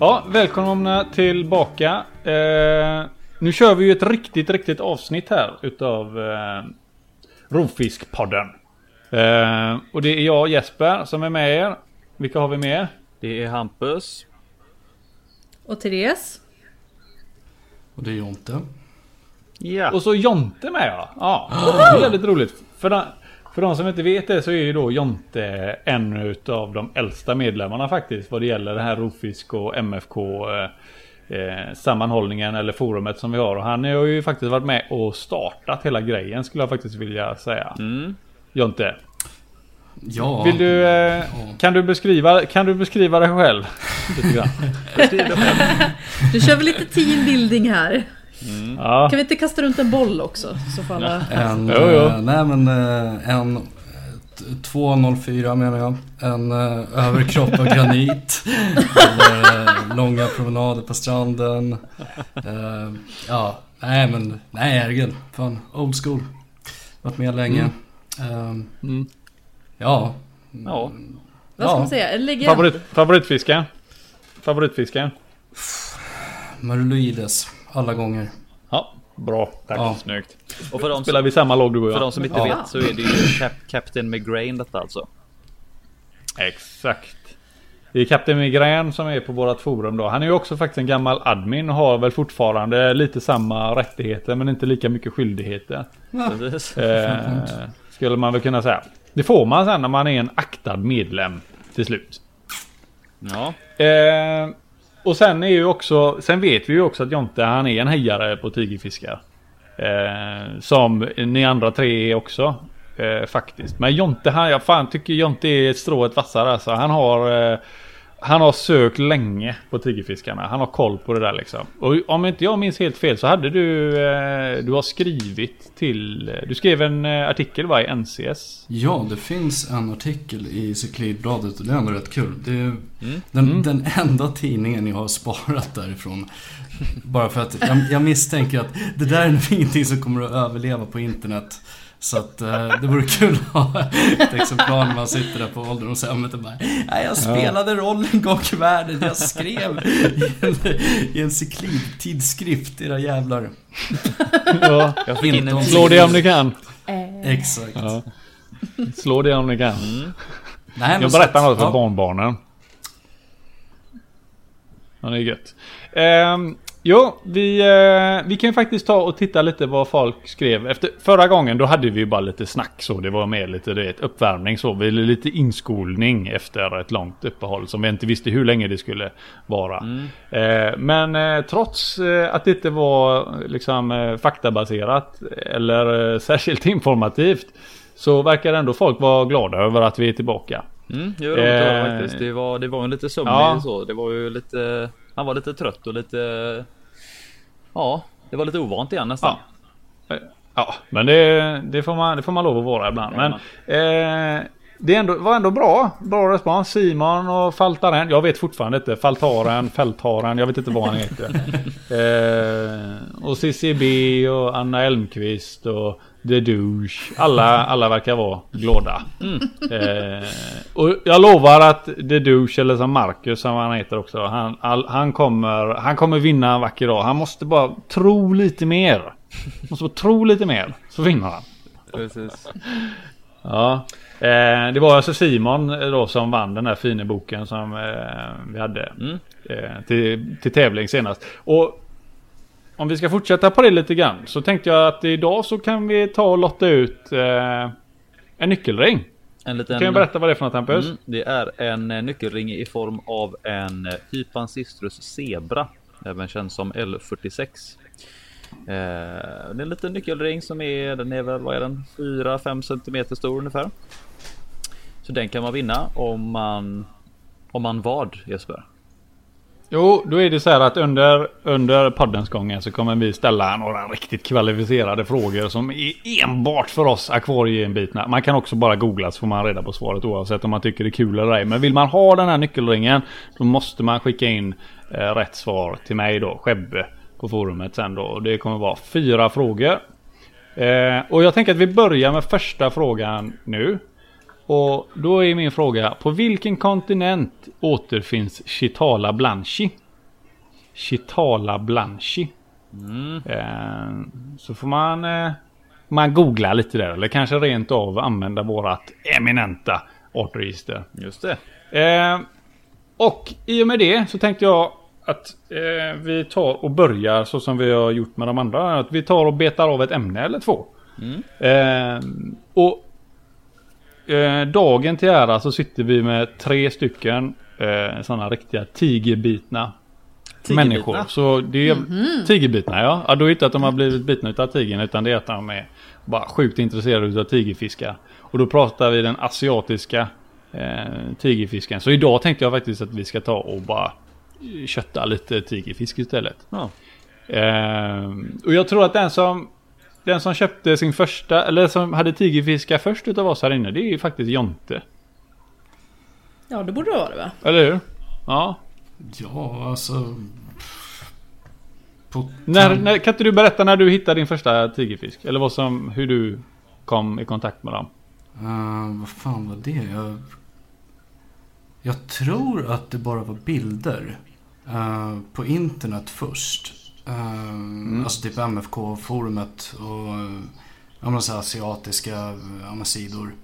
Ja, välkomna tillbaka. Eh, nu kör vi ju ett riktigt, riktigt avsnitt här utav eh, Rovfiskpodden. Eh, och det är jag Jesper som är med er. Vilka har vi med? Det är Hampus. Och Therese. Och det är Jonte. Ja. Och så Jonte med ja. Ja, det är väldigt roligt. För de, för de som inte vet det så är ju då Jonte en utav de äldsta medlemmarna faktiskt. Vad det gäller det här Rovfisk och MFK eh, eh, sammanhållningen eller forumet som vi har. Och han har ju faktiskt varit med och startat hela grejen skulle jag faktiskt vilja säga. Mm. Jonte. Ja. Vill du, eh, kan, du beskriva, kan du beskriva dig själv? Lite grann? Du kör väl lite teambuilding här? Ja. Kan vi inte kasta runt en boll också? Så får alla... En, Jo, jo. eh, nej men eh, en eh, t- 204 menar jag. En eh, överkropp av granit. Eller långa promenader på stranden. Eh, ja, nej men nej herregud. Fan, old school. Varit med länge. Eh, Mm. ja. Ja. Vad ska man säga? En legend? Favorit, favoritfisken? Favoritfisken? Maruloides. Alla gånger. Ja, bra. Tack. Ja. Snyggt. Och för de, Spelar som, vi samma lag du och för de jag? som inte Ja. vet så är det ju Cap Captain Migraine detta alltså. Exakt. Det är Kapten Migrän som är på vårat forum då. Han är ju också faktiskt en gammal admin och har väl fortfarande lite samma rättigheter men inte lika mycket skyldigheter. Precis. Eh, skulle man väl kunna säga. Det får man sen när man är en aktad medlem till slut. Ja. Eh, och sen är ju också, sen vet vi ju också att Jonte han är en hejare på tigerfiskar. Eh, som ni andra tre är också. Eh, faktiskt. Men Jonte, han, jag fan tycker Jonte är strået vassare alltså. Han har, eh, han har sökt länge på tigerfiskarna. Han har koll på det där liksom. Och om inte jag minns helt fel så hade du, eh, du har skrivit till, du skrev en eh, artikel va, i NCS? Ja, det finns en artikel i Cyklidbladet och det är ändå rätt kul. Det är den, den enda tidningen jag har sparat därifrån. Bara för att jag, jag misstänker att det där är ingenting som kommer att överleva på internet. Så att eh, det vore kul att ha ett exemplar när man sitter där på ålderdomshemmet och bara Nej, jag spelade roll en gång i världen. Jag skrev i en, i en cyklidtidskrift, era jävlar. Ja. Jag fick in en Slå det om ni kan. Eh, Exakt. Ja. Slå det om ni kan. Mm. Nej, men Jag berättar något för ja. barnbarnen. Ja, det är gött. Ehm, jo, vi, eh, vi kan ju faktiskt ta och titta lite vad folk skrev. Efter förra gången då hade vi ju bara lite snack så. Det var mer lite du vet, uppvärmning så. Vi lite inskolning efter ett långt uppehåll som vi inte visste hur länge det skulle vara. Eh, men eh, trots att det inte var liksom faktabaserat eller särskilt informativt så verkar ändå folk vara glada över att vi är tillbaka. Mm, det var roligt Eh. Det var, det var en lite sömnig ja. så. Det var ju lite... Han var lite trött och lite... Ja, det var lite ovant igen nästan. Ja. Ja, men det, det, får man, det får man lov att vara ibland. Men eh, det ändå, var ändå bra. Bra respons. Simon och Faltaren. Jag vet fortfarande inte. Faltaren, Fältaren. Jag vet inte vad han heter. eh, och CCB och Anna Elmqvist och The Douche. Alla, alla verkar vara glada. Eh, och jag lovar att The Douche eller som Marcus som han heter också. Han, all, han, kommer, han kommer vinna en vacker dag. Han måste bara tro lite mer. Måste bara tro lite mer. Så vinner han. Precis. Ja. Eh, det var alltså Simon eh, då som vann den här fina boken som eh, vi hade. Mm. Eh, till, till tävling senast. Och om vi ska fortsätta på det lite grann. Så tänkte jag att idag så kan vi ta och lotta ut eh, en nyckelring. En liten... Kan jag berätta vad det är för något Hampus? Mm, det är en eh, nyckelring i form av en eh, Hypancistrus zebra. Även känd som L46. Eh, det är en liten nyckelring som är, den är väl, vad är den? 4-5 centimeter stor ungefär. Så den kan man vinna om man, om man vad Jesper? Jo, då är det så här att under, under poddens gång så kommer vi ställa några riktigt kvalificerade frågor som är enbart för oss akvarieinbitna. Man kan också bara googla så får man reda på svaret oavsett om man tycker det är kul eller ej. Men vill man ha den här nyckelringen då måste man skicka in eh, rätt svar till mig då, Skebbe, på forumet sen då. Och det kommer vara fyra frågor. Eh, och jag tänker att vi börjar med första frågan nu. Och då är min fråga, på vilken kontinent återfinns Chitala blanchi? Chitala blanchi. Eh, så får man, eh, man googla lite där eller kanske rent av använda vårat eminenta artregister. Just det. Eh, och i och med det så tänkte jag att vi tar och börjar så som vi har gjort med de andra. Att vi tar och betar av ett ämne eller två. Eh, och eh, dagen till ära så sitter vi med tre stycken eh, sådana riktiga tigerbitna Tigerbitna? människor. Så det är tigerbitna ja. ja. Då är det inte att de har blivit bitna utav tigern utan det är att de är bara sjukt intresserade utav tigerfiskar. Och då pratar vi den asiatiska eh, tigerfisken. Så idag tänkte jag faktiskt att vi ska ta och bara kötta lite tigerfisk istället. Ja. Eh, och jag tror att den som den som köpte sin första, eller som hade tigerfiskar först utav oss här inne, det är ju faktiskt Jonte. Ja, det borde det vara det va? Eller hur? Ja. Ja, alltså... När, när, kan inte du berätta när du hittade din första tigerfisk? Eller vad som, hur du kom i kontakt med dem? Eh, vad fan var det? Jag, jag tror att det bara var bilder. eh, på internet först. Uh, Alltså typ MFK-forumet och uh, ja, men så asiatiska ja, men sidor.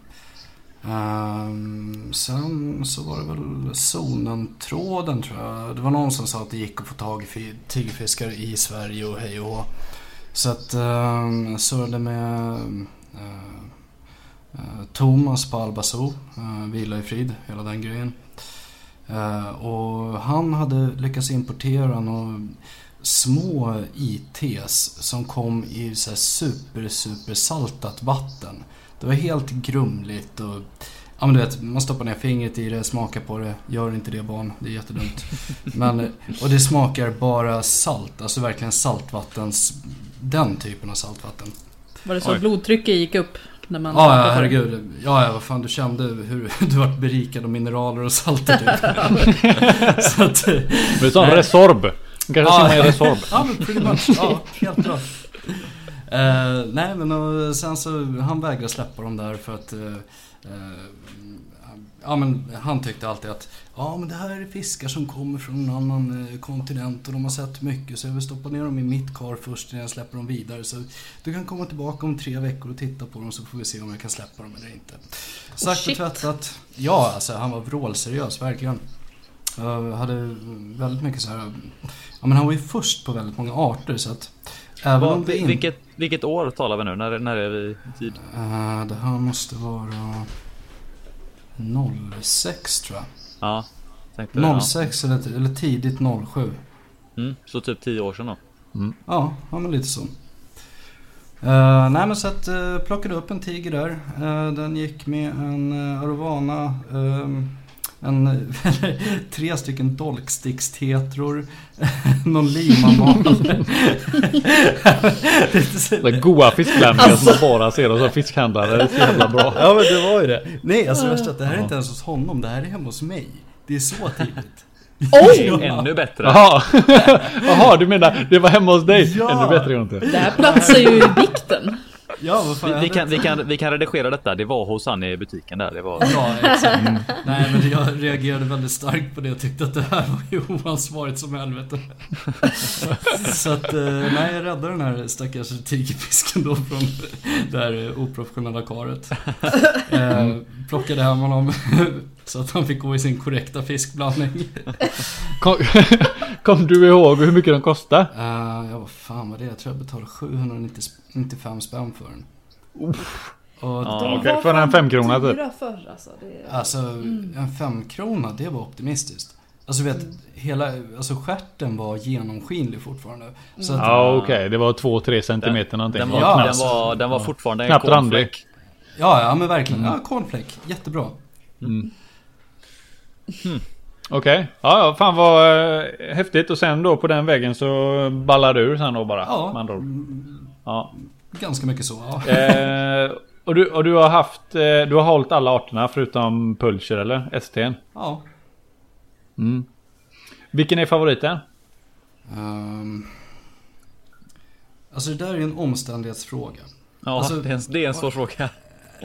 Ehm, sen så var det väl zonen-tråden tror jag. Det var någon som sa att det gick att få tag i fi- tigerfiskar i Sverige och hej och hå. Så att um, jag surrade med eh, eh, Thomas på Albazo, uh, Vila i frid, hela den grejen. Eh, och han hade lyckats importera några små ITs som kom i så här super, super saltat vatten. Det var helt grumligt och Ja men du vet, man stoppar ner fingret i det, smakar på det. Gör inte det barn, det är jättedumt. Men, och det smakar bara salt, alltså verkligen saltvattens... Den typen av saltvatten. Var det så Oj. blodtrycket gick upp? När man Ja, ja herregud. Ja, ja, vad fan du kände hur du vart berikad av mineraler och salter typ. Så att... Men som Nej. Resorb. Kanske Ja. simma i Resorb. Ja men pretty much. Ja, helt bra. Eh, nej men och sen så, han vägrade släppa dem där för att eh, Ja men han tyckte alltid att Ja men det här är fiskar som kommer från en annan kontinent och de har sett mycket så jag vill stoppa ner dem i mitt kar först innan jag släpper dem vidare. Så du kan komma tillbaka om tre veckor och titta på dem så får vi se om jag kan släppa dem eller inte. Sagt och tvättat. Ja alltså han var vrålseriös verkligen. Jag hade väldigt mycket så här. Ja men han var ju först på väldigt många arter så att Även Vad- om det inte... vilket, vilket år talar vi nu? När, när är vi i tid? Eh, det här måste vara 06 tror jag. Ja, tänkte det, 06 eller, eller tidigt 07. Ja. Mm, så typ 10 år sedan då. Ja, ja men lite så. Uh, nej men så att uh, plockade upp en tiger där. Eh, den gick med en uh, Arovana. ehm, en, tre stycken dolkstickstetror. någon limamal. Goa fiskblandningar som man bara ser hos en fiskhandlare. Det är så jävla bra. Ja men det var ju det. Nej alltså det värsta är att det här är inte ens hos honom. Det här är hemma hos mig. Det är så tidigt. Oj! Ännu bättre. Jaha. Jaha, du menar det var hemma hos dig? Ja. Ännu bättre inte. Det här platsar ju i bikten. Ja vad fan. Vi, vi, kan, vi, kan, vi kan redigera detta. Det var hos han i butiken där. Det var... Ja, exakt. Nej, men jag reagerade väldigt starkt på det. Jag tyckte att det här var ju oansvarigt som helvete. Så att, eh, nej, jag räddade den här stackars tigerfisken då från det här oprofessionella karet. Eh, plockade hem honom så att han fick gå i sin korrekta fiskblandning. Kom, kom du ihåg hur mycket de kostade? Uh, ja, vad fan var det? Jag tror jag betalade 795 spänn för den. Och Ja, okej, för en femkrona typ. Förr alltså. Det... Alltså en femkrona, det var optimistiskt. Alltså vet, hela, alltså stjärten var genomskinlig fortfarande. Så att, Ja okej, det var 2-3 centimeter någonting. Den var, Ja, den var, den var fortfarande en Knappt ja, ja men verkligen. Ja, cornflake. Jättebra. Okej, ja, ja fan vad eh, häftigt. Och sen då på den vägen så ballar du ur sen då bara. Ja. ord. Ja. Ganska mycket så, ja. Eh, och, du, och du har haft, eh, du har hållit alla arterna förutom pulcher eller? ST'n? ja. Mm. Vilken är favoriten? Ehm, alltså det där är ju en omständighetsfråga. Ja, Alltså- det, är en, det är en svår fråga.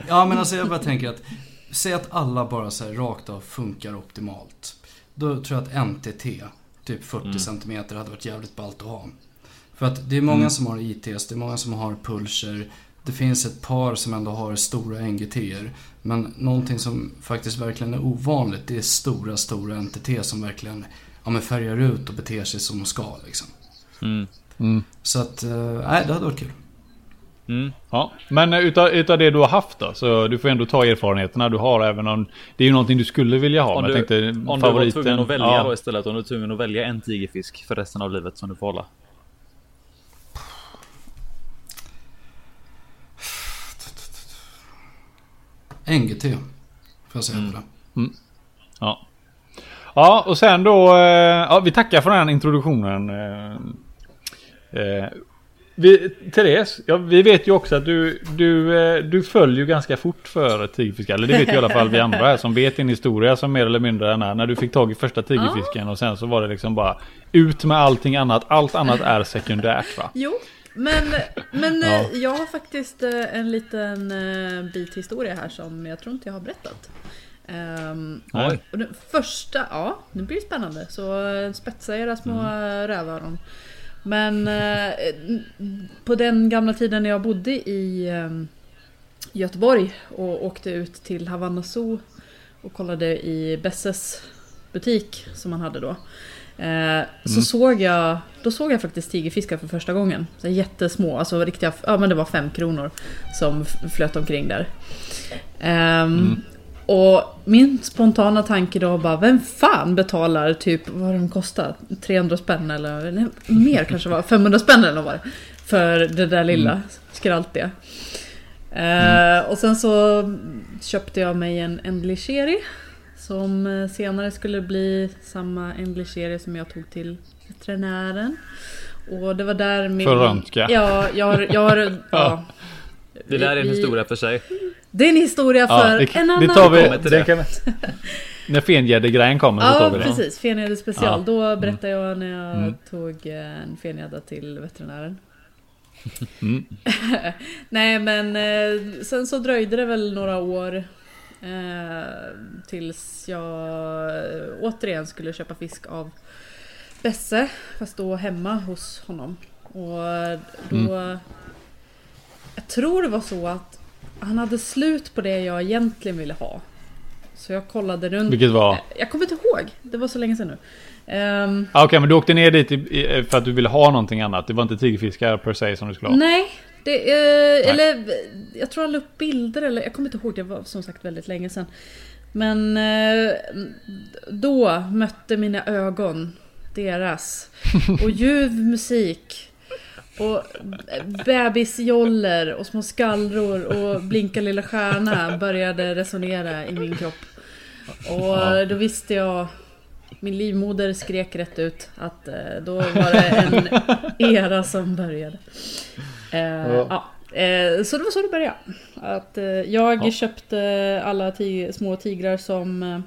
Ja men alltså jag bara tänker att Säg att alla bara så här rakt av funkar optimalt. Då tror jag att NTT typ 40 cm hade varit jävligt ballt att ha. För att det är många som har ITS, det är många som har pulser. Det finns ett par som ändå har stora NGT-er. Men någonting som faktiskt verkligen är ovanligt, det är stora, stora NTT som verkligen ja, men färgar ut och beter sig som de ska liksom. Mm. Mm. Så att, eh, nej det hade varit kul. Mm. Ja, men utav, utav det du har haft då, så du får ändå ta erfarenheterna du har även om det är ju någonting du skulle vilja ha. Om men du, jag tänkte om favoriten. du var tvungen att välja ja. då istället, om du är tvungen att välja en tigerfisk för resten av livet som du får hålla. NGT. Får jag säga Mm. det. Ja. Ja, och sen då. eh, Ja, vi tackar för den här introduktionen. eh, eh, Vi, Therese, ja, vi vet ju också att du, du, eh, du följer ju ganska fort för tigerfiskar. Det vet ju i alla fall vi andra här som vet din historia som mer eller mindre är när du fick tag i första tigerfisken och sen så var det liksom bara ut med allting annat. Allt annat är sekundärt va? Jo, men, men Ja. eh, jag har faktiskt eh, en liten bit historia här som jag tror inte jag har berättat. Nej. och den första, ja, nu blir det spännande. Så spetsa era små mm. rövöron. Men eh, på den gamla tiden när jag bodde i eh, Göteborg och åkte ut till Havanna Zoo och kollade i Besses butik som han hade då. Eh, så såg jag, då såg jag faktiskt tigerfiskar för första gången. Så jättesmå, alltså riktiga, ja men det var fem kronor som flöt omkring där. Ehm, Och min spontana tanke då bara, vem fan betalar typ, vad de kostar? 300 spänn eller, eller mer kanske var, 500 spänn eller vad? För det där lilla skraltiga. Eh, och sen så köpte jag mig en Endlicheri. Som eh, senare skulle bli samma Endlicheri som jag tog till veterinären. Och det var där min... För röntga. Ja, jag har... Jag har ja. Det där är en historia för sig. Det är en historia för det, en annan det tar vi. Det det. kan när fengäddegrejen kommer så Ja, tar vi det. precis. Fenjäder special. Ja. Då berättade jag när jag Mm. tog eh, en fenjädda till veterinären. Mm. Nej, men eh, sen så dröjde det väl några år eh, tills jag eh, återigen skulle köpa fisk av Besse, fast då hemma hos honom. Och då... Mm. Jag tror det var så att han hade slut på det jag egentligen ville ha. Så jag kollade runt. Vilket var? Jag kommer inte ihåg. Det var så länge sedan nu. Ah, Okej, men du åkte ner dit i, för att du ville ha någonting annat. Det var inte tigerfiskar per se som du skulle ha. nej, det, eh, eller jag tror han la upp bilder eller jag kommer inte ihåg. Det var som sagt väldigt länge sedan. Men eh, då mötte mina ögon deras. Och ljuv musik. Och bebisjoller och små skallror och blinka lilla stjärna började resonera i min kropp. Och då visste jag min livmoder skrek rätt ut att eh, då var det en era som började. Eh, ja. eh, så det var så det började. Att, eh, jag Ja. köpte alla tig- små tigrar som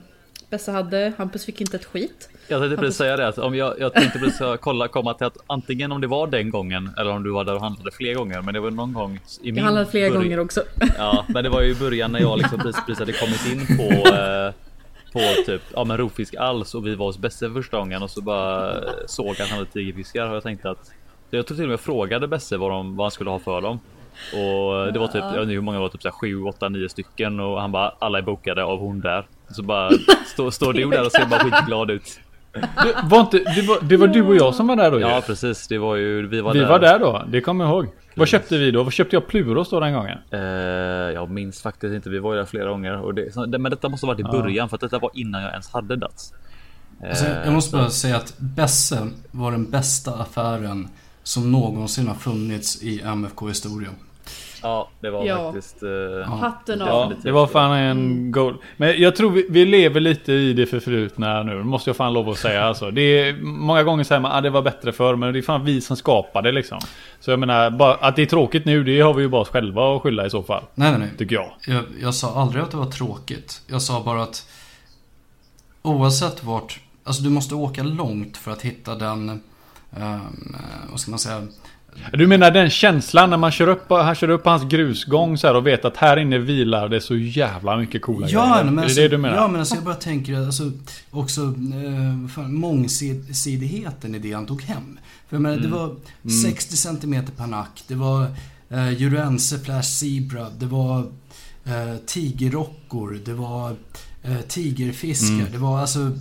Bessa hade. Hampus fick inte ett skit. Jag tänkte precis säga det att om jag, jag tänkte precis kolla komma till att antingen om det var den gången eller om du var där och handlade fler gånger. Men det var någon gång i min Jag handlade flera början- gånger också. Ja, men det var ju i början när jag liksom precis, precis hade kommit in på eh, på typ ja men rovfisk alls och vi var hos Besse första gången och så bara såg att han hade tigerfiskar och jag tänkte att jag tror till och med frågade Besse vad, de, vad han skulle ha för dem. Och det var typ, jag vet inte hur många det var, typ så här 7, 8, 9 stycken och han bara alla är bokade av hon där. Så bara står står du där och ser bara skitglad ut. Det var, inte, det, var, det var du och jag som var där då ju. Ja precis, det var ju, vi var Vi där. var där då, det kommer jag ihåg. Vad köpte vi då? Vad köpte jag Pluros då den gången? Eh, jag minns faktiskt inte, vi var ju där flera gånger. Och det, så- det, men detta måste ha varit i Ja. början för att detta var innan jag ens hade Dats. Alltså, Eh, jag måste så- bara säga att Besse var den bästa affären som någonsin har funnits i MFK-historia. Ja, det var Ja. faktiskt... eh, Hatten av. Ja, det var fan en goal. Men jag tror vi, vi lever lite i det förflutna nu. Måste jag fan lov att säga alltså. Det är, många gånger säger man att ah, det var bättre förr. Men det är fan vi som skapade liksom. Så jag menar, bara, att det är tråkigt nu, det har vi ju bara oss själva att skylla i så fall. Nej, nej, nej. Tycker jag. Jag, jag sa aldrig att det var tråkigt. Jag sa bara att oavsett vart, alltså du måste åka långt för att hitta den, ehm, vad ska man säga, Du menar den känslan när man kör upp, han kör upp på hans grusgång så här och vet att här inne vilar det så jävla mycket coola Ja, grejer. men är alltså, det det du menar? ja, men alltså jag bara tänker alltså, också eh, fan, mångsidigheten i det han tog hem. För jag menar, Mm. det var 60 cm per nack, det var eh, Jurense Flash Zebra, det var eh, tigerrockor, det var eh, tigerfiskar, Mm. det var alltså...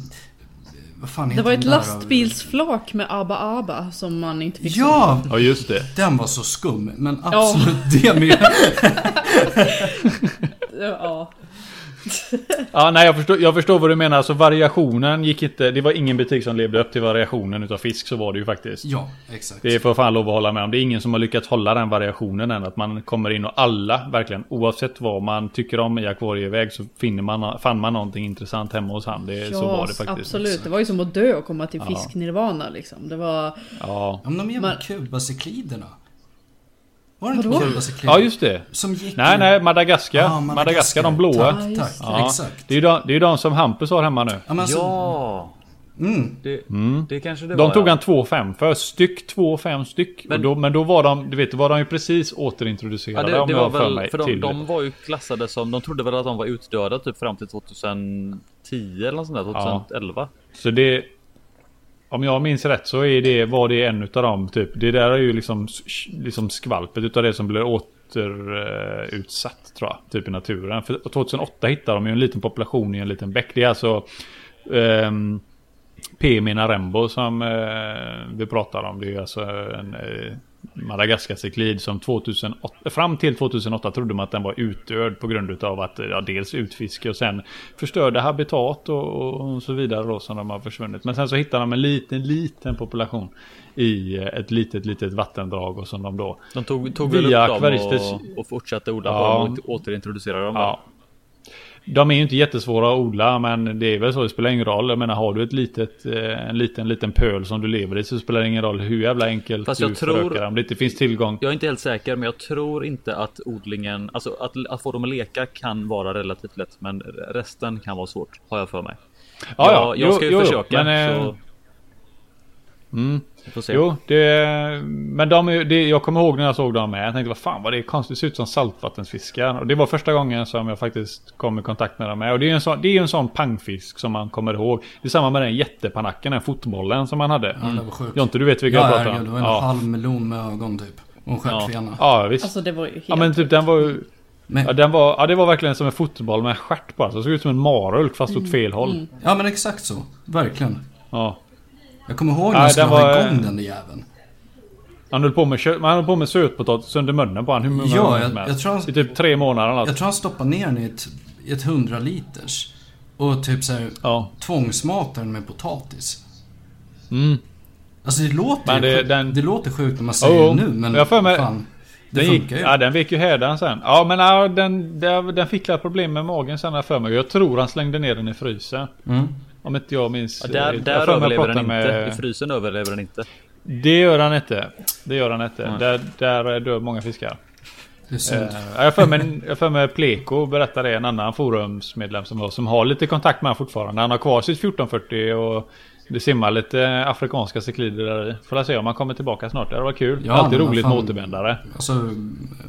Vad fan Det heter var de ett lastbilsflak med ABBA ABBA som man inte fick Ja! Ja, just det. Den var så skum, men absolut det med. Ja. Ja, nej, jag förstår, jag förstår vad du menar. Alltså variationen gick inte... Det var ingen butik som levde upp till variationen utav fisk, så var det ju faktiskt. Ja, exakt. Det får jag fan lov att hålla med om. Det är ingen som har lyckats hålla den variationen än. Att man kommer in och alla, verkligen, oavsett vad man tycker om i akvarieväg så finner man, fann man någonting intressant hemma hos han. Det, så var det faktiskt. absolut. Det var ju som att dö och komma till fisknirvana liksom. Det var... Ja. Ja, men de jävla Men- kubacykliderna. Var det inte Vadå? kubacyklider? ja, just det. Som gick Nej, nej, Madagaskar. Ja, Madagaskar, de blåa. Tack, Ja, tack. Ja. Exakt. Det är ju de, det är ju de som Hampus har hemma nu. Ja, men alltså, Ja, mm. det, det kanske det De var. tog ja. han 2,5 för. Styck 2,5 styck. Men- då, men då var de, du vet, var de ju precis återintroducerade Ja, det, om det jag var har för väl, mig. för de, till- de var ju klassade som, de trodde väl att de var utdöda typ fram till 2010 eller något sånt där, 2011. Så det... Om jag minns rätt så är det, var det en utav dem typ. Det där är ju liksom, liksom skvalpet utav det som blir återutsatt tror jag. Typ i naturen. För 2008 hittade de ju en liten population i en liten bäck. Det är alltså ehm, um, P-mina Rembo som uh, vi pratar om. Det är alltså en uh, Madagaskar-cyklid som 2008, fram till 2008 trodde man att den var utdöd på grund utav att ja, dels utfiske och sen förstörde habitat och, och, så vidare då som de har försvunnit. Men sen så hittade de en liten, liten population i ett litet, litet vattendrag och som de då De tog, tog väl upp dem och, och fortsatte odla Ja. på dem och återintroducera dem. Ja. De är ju inte jättesvåra att odla men det är väl så, det spelar ingen roll. Jag menar har du ett litet, eh, en liten, liten pöl som du lever i så spelar det ingen roll hur jävla enkelt Fast du jag tror- förökar dem. Det inte finns tillgång. Jag är inte helt säker, men jag tror inte att odlingen, alltså att, att få dem att leka kan vara relativt lätt, men resten kan vara svårt, har jag för mig. Ja, ja. jag, jag ska ju Jo, jo, försöka, men, eh, så Mm. Vi får se. Jo, det, men de, är- det, jag kommer ihåg när jag såg dem med. Jag tänkte vad fan vad det är konstigt. Det ser ut som saltvattensfiskar. Och det var första gången som jag faktiskt kom i kontakt med dem med. Och det är ju en sån, det är en sån pangfisk som man kommer ihåg. Det är samma med den jättepanacken, den fotbollen som man hade. Ja, det var sjukt. Jonte, du vet vilka Ja, jag pratar herregud, det om? var en Ja. halv miljon med ögon typ. Och en stjärtfena. ja, visst. Alltså det var ju helt... Ja men typ den var ju... Men, Ja, den var, ja det var verkligen som en fotboll med stjärt på. Alltså. Det såg ut som en marulk fast åt fel håll. ja men exakt så. Verkligen. Ja. Jag kommer ihåg när jag skulle den ha var- igång den där jäveln. Han höll på med, kö- man höll på med sötpotatis under munnen på han. Hur många Ja, jag- helst. jag tror han- I typ tre månader eller Jag tror han stoppade ner den i ett, i ett 100 liters. Och typ såhär Ja. tvångsmatade den med potatis. Mm. Alltså det låter Men ju det- sjukt- den- det låter sjukt när man säger Jo, det nu men jag får med- fan. Det Den, gick, ju. ja, den vek ju hädan sen. Ja men ja, den, den, den fick lite problem med magen sen jag för mig. Jag tror han slängde ner den i frysen. Mm. Om inte jag minns. Ja, där där överlever den inte, med- i frysen överlever den inte. Det gör han inte. Det gör han inte. Nej. Där, där dör många fiskar. Det är synd. Eh, jag för mig, jag för mig Pleko berättade det, en annan forumsmedlem som, har- som har lite kontakt med honom fortfarande. Han har kvar sitt 1440 och det simmar lite afrikanska cyklider där i. Får jag se om han kommer tillbaka snart. Det var kul. Ja, Alltid roligt fan. med återvändare. Alltså,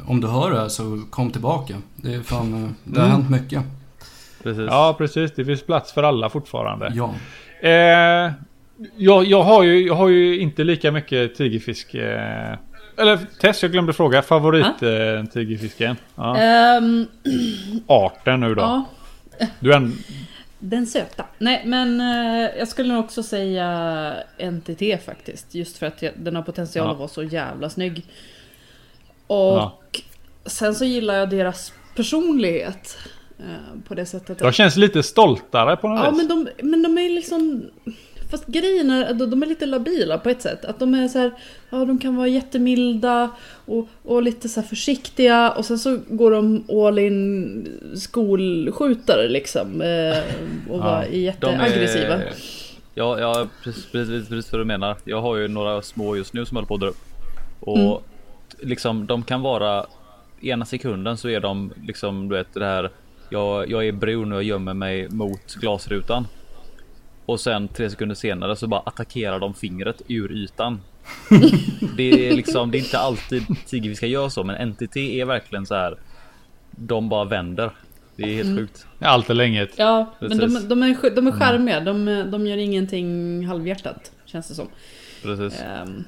om du hör det här så kom tillbaka. Det är fan, eh, det har Mm. hänt mycket. Precis. Ja precis, det finns plats för alla fortfarande. Ja. Eh, jag, jag, har ju, jag har ju inte lika mycket tigerfisk. Eh, eller Tess, jag glömde fråga. Favorit eh, tigerfisken? Ja. Ehm, Arten nu då? ja, Du är en, den söta. Nej men eh, jag skulle nog också säga NTT faktiskt. Just för att jag- den har potential Ja. att vara så jävla snygg. Och Ja. sen så gillar jag deras personlighet. Eh, På det sättet de känns lite stoltare på något Ja vis. men de, men de är liksom Fast grejen är att de är lite labila på ett sätt. Att de är så här, ja de kan vara jättemilda och, och lite så här försiktiga och sen så går de all in skolskjutare liksom. Eh, och var jätteaggressiva. är- Ja, ja precis, precis, precis vad du menar. Jag har ju några små just nu som håller på att dra upp. Och Mm. liksom de kan vara ena sekunden så är de liksom du vet det här. Jag, jag är brun och jag gömmer mig mot glasrutan. Och sen tre sekunder senare så bara attackerar de fingret ur ytan. Det är liksom, det är inte alltid tigerfiskar gör så, men NTT är verkligen så här. De bara vänder. Det är helt sjukt. Allt är länge. Ja, men de, Precis. de, är, de är charmiga. De, de gör ingenting halvhjärtat, känns det som. Precis. Ehm,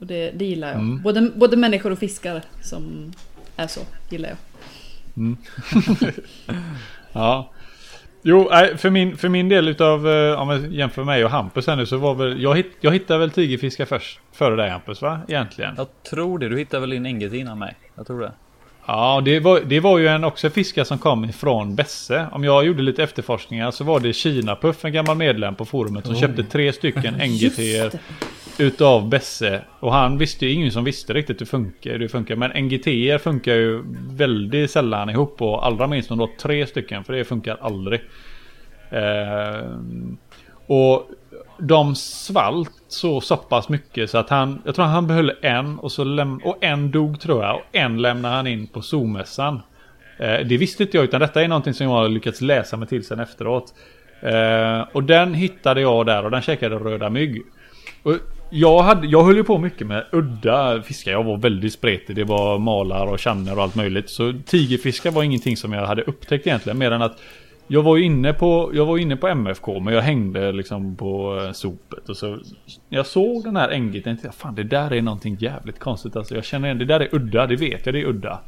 och det, det gillar jag. Mm. Både, både människor och fiskar som är så, gillar jag. Ja. Jo, för min, för min del utav, eh, om jag jämför mig och Hampus här nu så var väl, jag, hitt, jag hittade väl tigerfiskar först. Före dig Hampus va? Egentligen. Jag tror det. Du hittar väl in NGT innan mig? Jag tror det. Ja, det var, det var ju en också fiskar som kom ifrån Besse. Om jag gjorde lite efterforskningar så var det Kina-Puff, en gammal medlem på forumet, som Oj. köpte tre stycken NGT utav Besse. Och han visste ju ingen som visste riktigt hur det funkar. Hur det funkar. Men NGT funkar ju väldigt sällan ihop och allra minst om du har tre stycken för det funkar aldrig. Eh, och de svalt så, så pass mycket så att han, jag tror han behöll en och, så läm- och en dog tror jag och en lämnade han in på zoomässan. Eh, det visste inte jag utan detta är någonting som jag har lyckats läsa mig till sen efteråt. Eh, och den hittade jag där och den käkade röda mygg. Och jag, hade, jag höll ju på mycket med udda fiskar. Jag var väldigt spretig. Det var malar och känner och allt möjligt. Så tigerfiskar var ingenting som jag hade upptäckt egentligen. Mer än att jag var inne på, jag var inne på MFK men jag hängde liksom på eh, sopet. Och så jag såg den här NGT och tänkte fan det där är någonting jävligt konstigt. Alltså jag känner igen det där är udda. Det vet jag det är udda.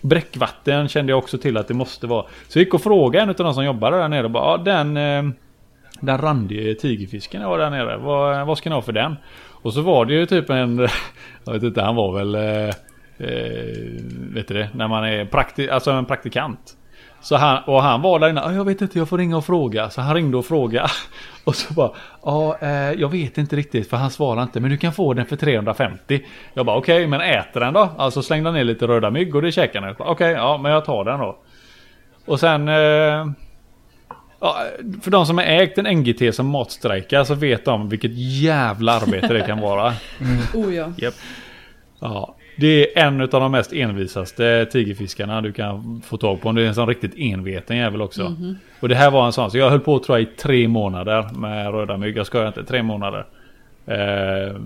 Bräckvatten kände jag också till att det måste vara. Så jag gick och frågade en av de som jobbade där nere och bara ja, den eh, den randige tigerfisken jag var där nere. Vad, vad ska ni ha för den? Och så var det ju typ en... Jag vet inte, han var väl... Eh, eh, vet du det? När man är prakti alltså en praktikant. Så han, och han var där inne. Ah, jag vet inte, jag får ringa och fråga. Så han ringde och frågade. Och så bara. Ja, eh, jag vet inte riktigt för han svarar inte. Men du kan få den för 350. Jag bara okej, men äter den då? Alltså slängde han ner lite röda mygg och det käkade han. Okej, okay, Okej, ja men jag tar den då. Och sen... Eh, för de som har ägt en NGT som matstrejkar så vet de vilket jävla arbete det kan vara. Oh ja. Ja, det är en av de mest envisaste tigerfiskarna du kan få tag på. Det är en sån riktigt enveten jävel också. Och det här var en sån, så jag höll på tror jag i tre månader med röda mygg. Jag skojar inte, tre månader. Eh,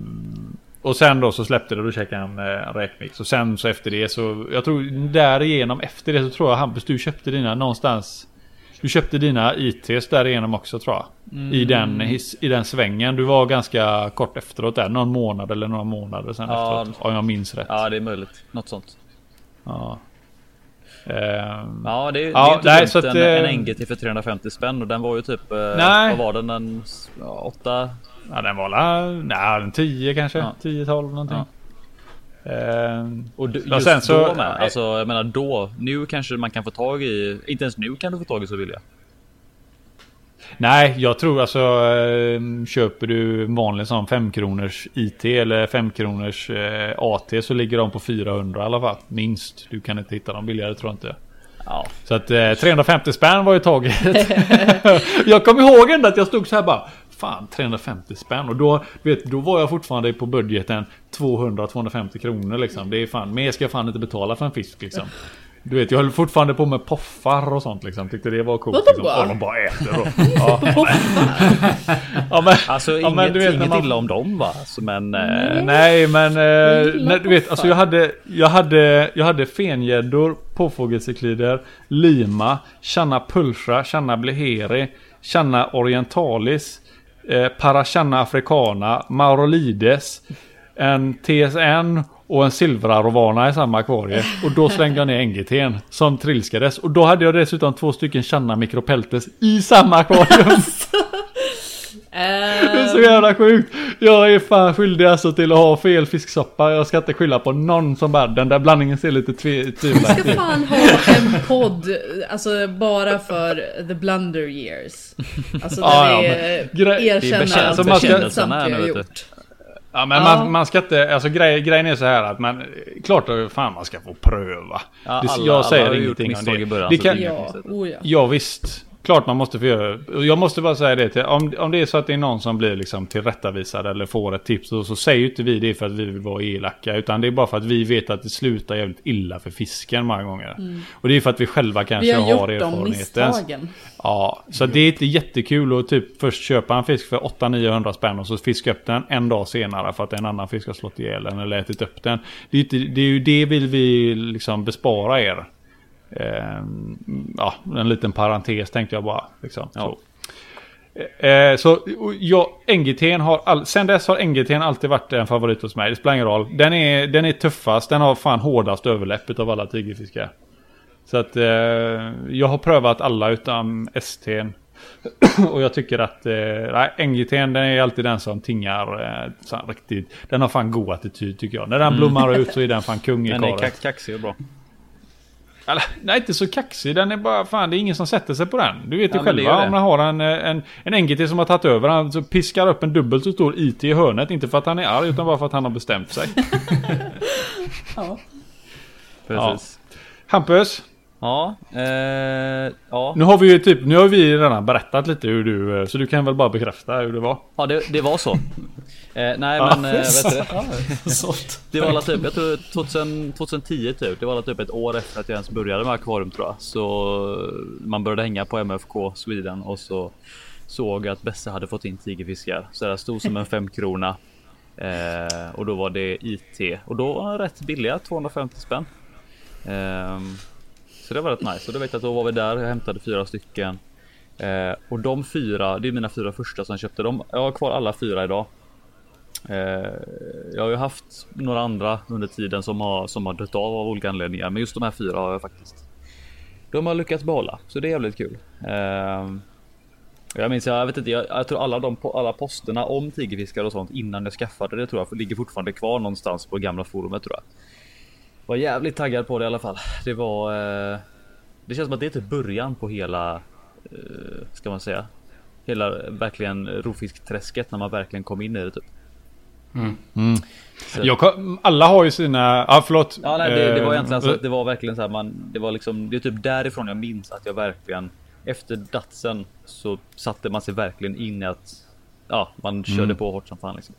och sen då så släppte det, då käkade han eh, räkmix. Och sen så efter det så, jag tror därigenom efter det så tror jag Hampus du köpte dina någonstans. Du köpte dina ITs därigenom också tror jag. I, den, his, I den svängen. Du var ganska kort efteråt där. Någon månad eller några månader sen Ja. efteråt. Om jag minns rätt. Ja, det är möjligt. Något sånt. Ja. Ehm, Ja, det, Ja, det är inte nej, att, en, eh, en NGT för 350 spänn och den var ju typ... eh, Nej. Vad var den? En ja, åtta? ja, den var la, nej, en 10 kanske. Ja. 10-12 någonting. Ehm, Och d- Ja, just sen så- då med. Alltså jag menar då. Nu kanske man kan få tag i. Inte ens nu kan du få tag i så vill jag. nej, jag tror alltså ehm, köper du vanlig sån 5 kronors IT eller 5 kronors eh, AT så ligger de på 400 i alla fall. Minst. Du kan inte hitta dem billigare tror jag inte. Ja, Så att eh, 350 spänn var ju taget. jag kommer ihåg ändå att jag stod så här bara. Fan 350 spänn och då, vet, då var jag fortfarande på budgeten 200-250 kronor liksom. Det är fan, mer ska jag fan inte betala för en fisk liksom. Du vet, jag höll fortfarande på med poffar och sånt liksom. Tyckte det var coolt. Vadå Liksom. bara? Ja, de bara äter då. Ja, ja, men, alltså ja, inget, men du vet, inget man- illa om dem va. Alltså, men eh, Nej men eh, nej, du vet alltså jag hade Jag hade Jag hade fengäddor Påfågelcyklider Lima Channa pulsra Channa bleheri Channa orientalis eh, Parachanna africana Maurolides En TSN och en silverarovana i samma akvarie. Och då slängde jag ner NGT'n som trilskades. Och då hade jag dessutom två stycken Channa micropeltes i samma akvarium. Alltså. Det är så Ehm, jävla sjukt. Jag är fan skyldig alltså till att ha fel fisksoppa. Jag ska inte skylla på någon som bara den där blandningen ser lite tve- Vi tvivelaktig ska ut. fan ha en podd, alltså bara för the blunder years. Alltså där Ja, vi ja, erkänner allt bekännelserna vi har gjort. Ja men Ja. man, man ska inte, alltså grej, grejen är så här att man, klart att fan man ska få pröva. Ja, alla, jag säger alla ingenting om det. Det kan- Ja, oh ja. Ja visst. Klart man måste få göra Jag måste bara säga det till, om, om det är så att det är någon som blir liksom tillrättavisad eller får ett tips. Så, så säger ju inte vi det för att vi vill vara elaka. Utan det är bara för att vi vet att det slutar jävligt illa för fisken många gånger. Mm. Och det är för att vi själva kanske vi har, har erfarenheten. De misstagen. Ja, så det är inte jättekul att typ först köpa en fisk för 800-900 spänn och så fiska upp den en dag senare för att en annan fisk har slått ihjäl den eller ätit upp den. Det är, inte, det är ju det vill vi liksom bespara er. Eh, ja, en liten parentes tänkte jag bara. Liksom, ja. så. Eh, så ja, NGT har all, sen dess har NGT alltid varit en favorit hos mig. Det spelar ingen roll. Den är, den är tuffast. Den har fan hårdast överläpp av alla tigerfiskar. Så att eh, jag har prövat alla utan ST. och jag tycker att eh, NGT den är alltid den som tingar eh, riktigt. Den har fan god attityd tycker jag. När den mm. blommar ut så är den fan kung i Den är kaxig och bra. Eller, nej, inte så kaxig. Den är bara, fan det är ingen som sätter sig på den. Du vet ju ja, själva om man har en, en, en NGT som har tagit över. Han så piskar upp en dubbelt så stor IT i hörnet. Inte för att han är arg utan bara för att han har bestämt sig. ja. Precis. Ja. Hampus. Ja, eh, ja. Nu har vi ju typ, nu har vi redan berättat lite hur du, så du kan väl bara bekräfta hur det var? Ja, det, det var så. Eh, nej men, eh, vet du det? var alla typ, jag tror 2000, 2010 typ. Det var alla typ ett år efter att jag ens började med akvarium tror jag. Så man började hänga på MFK Sweden och så såg jag att Besse hade fått in tigerfiskar. Så det stod som en femkrona. Eh, och då var det IT och då var de rätt billiga, 250 spänn. Eh, så det var rätt nice och då vet jag att då var vi där. Jag hämtade fyra stycken eh, och de fyra, det är mina fyra första som jag köpte. dem. jag har kvar alla fyra idag. Eh, jag har ju haft några andra under tiden som har som har dött av av olika anledningar, men just de här fyra har jag faktiskt. De har lyckats behålla, så det är jävligt kul. Eh, jag minns, jag vet inte, jag, jag, tror alla de alla posterna om tigerfiskar och sånt innan jag skaffade det tror jag ligger fortfarande kvar någonstans på gamla forumet tror jag. Var jävligt taggad på det i alla fall. Det var. Eh, det känns som att det är typ början på hela. Eh, ska man säga. Hela verkligen rovfiskträsket när man verkligen kom in i det typ. Mm. Mm. Jag, alla har ju sina, ja förlåt. Ja, nej, det, det var egentligen så att det var verkligen så här man, det var liksom, det är typ därifrån jag minns att jag verkligen efter datsen så satte man sig verkligen in i att ja, man körde mm. på hårt som fan liksom.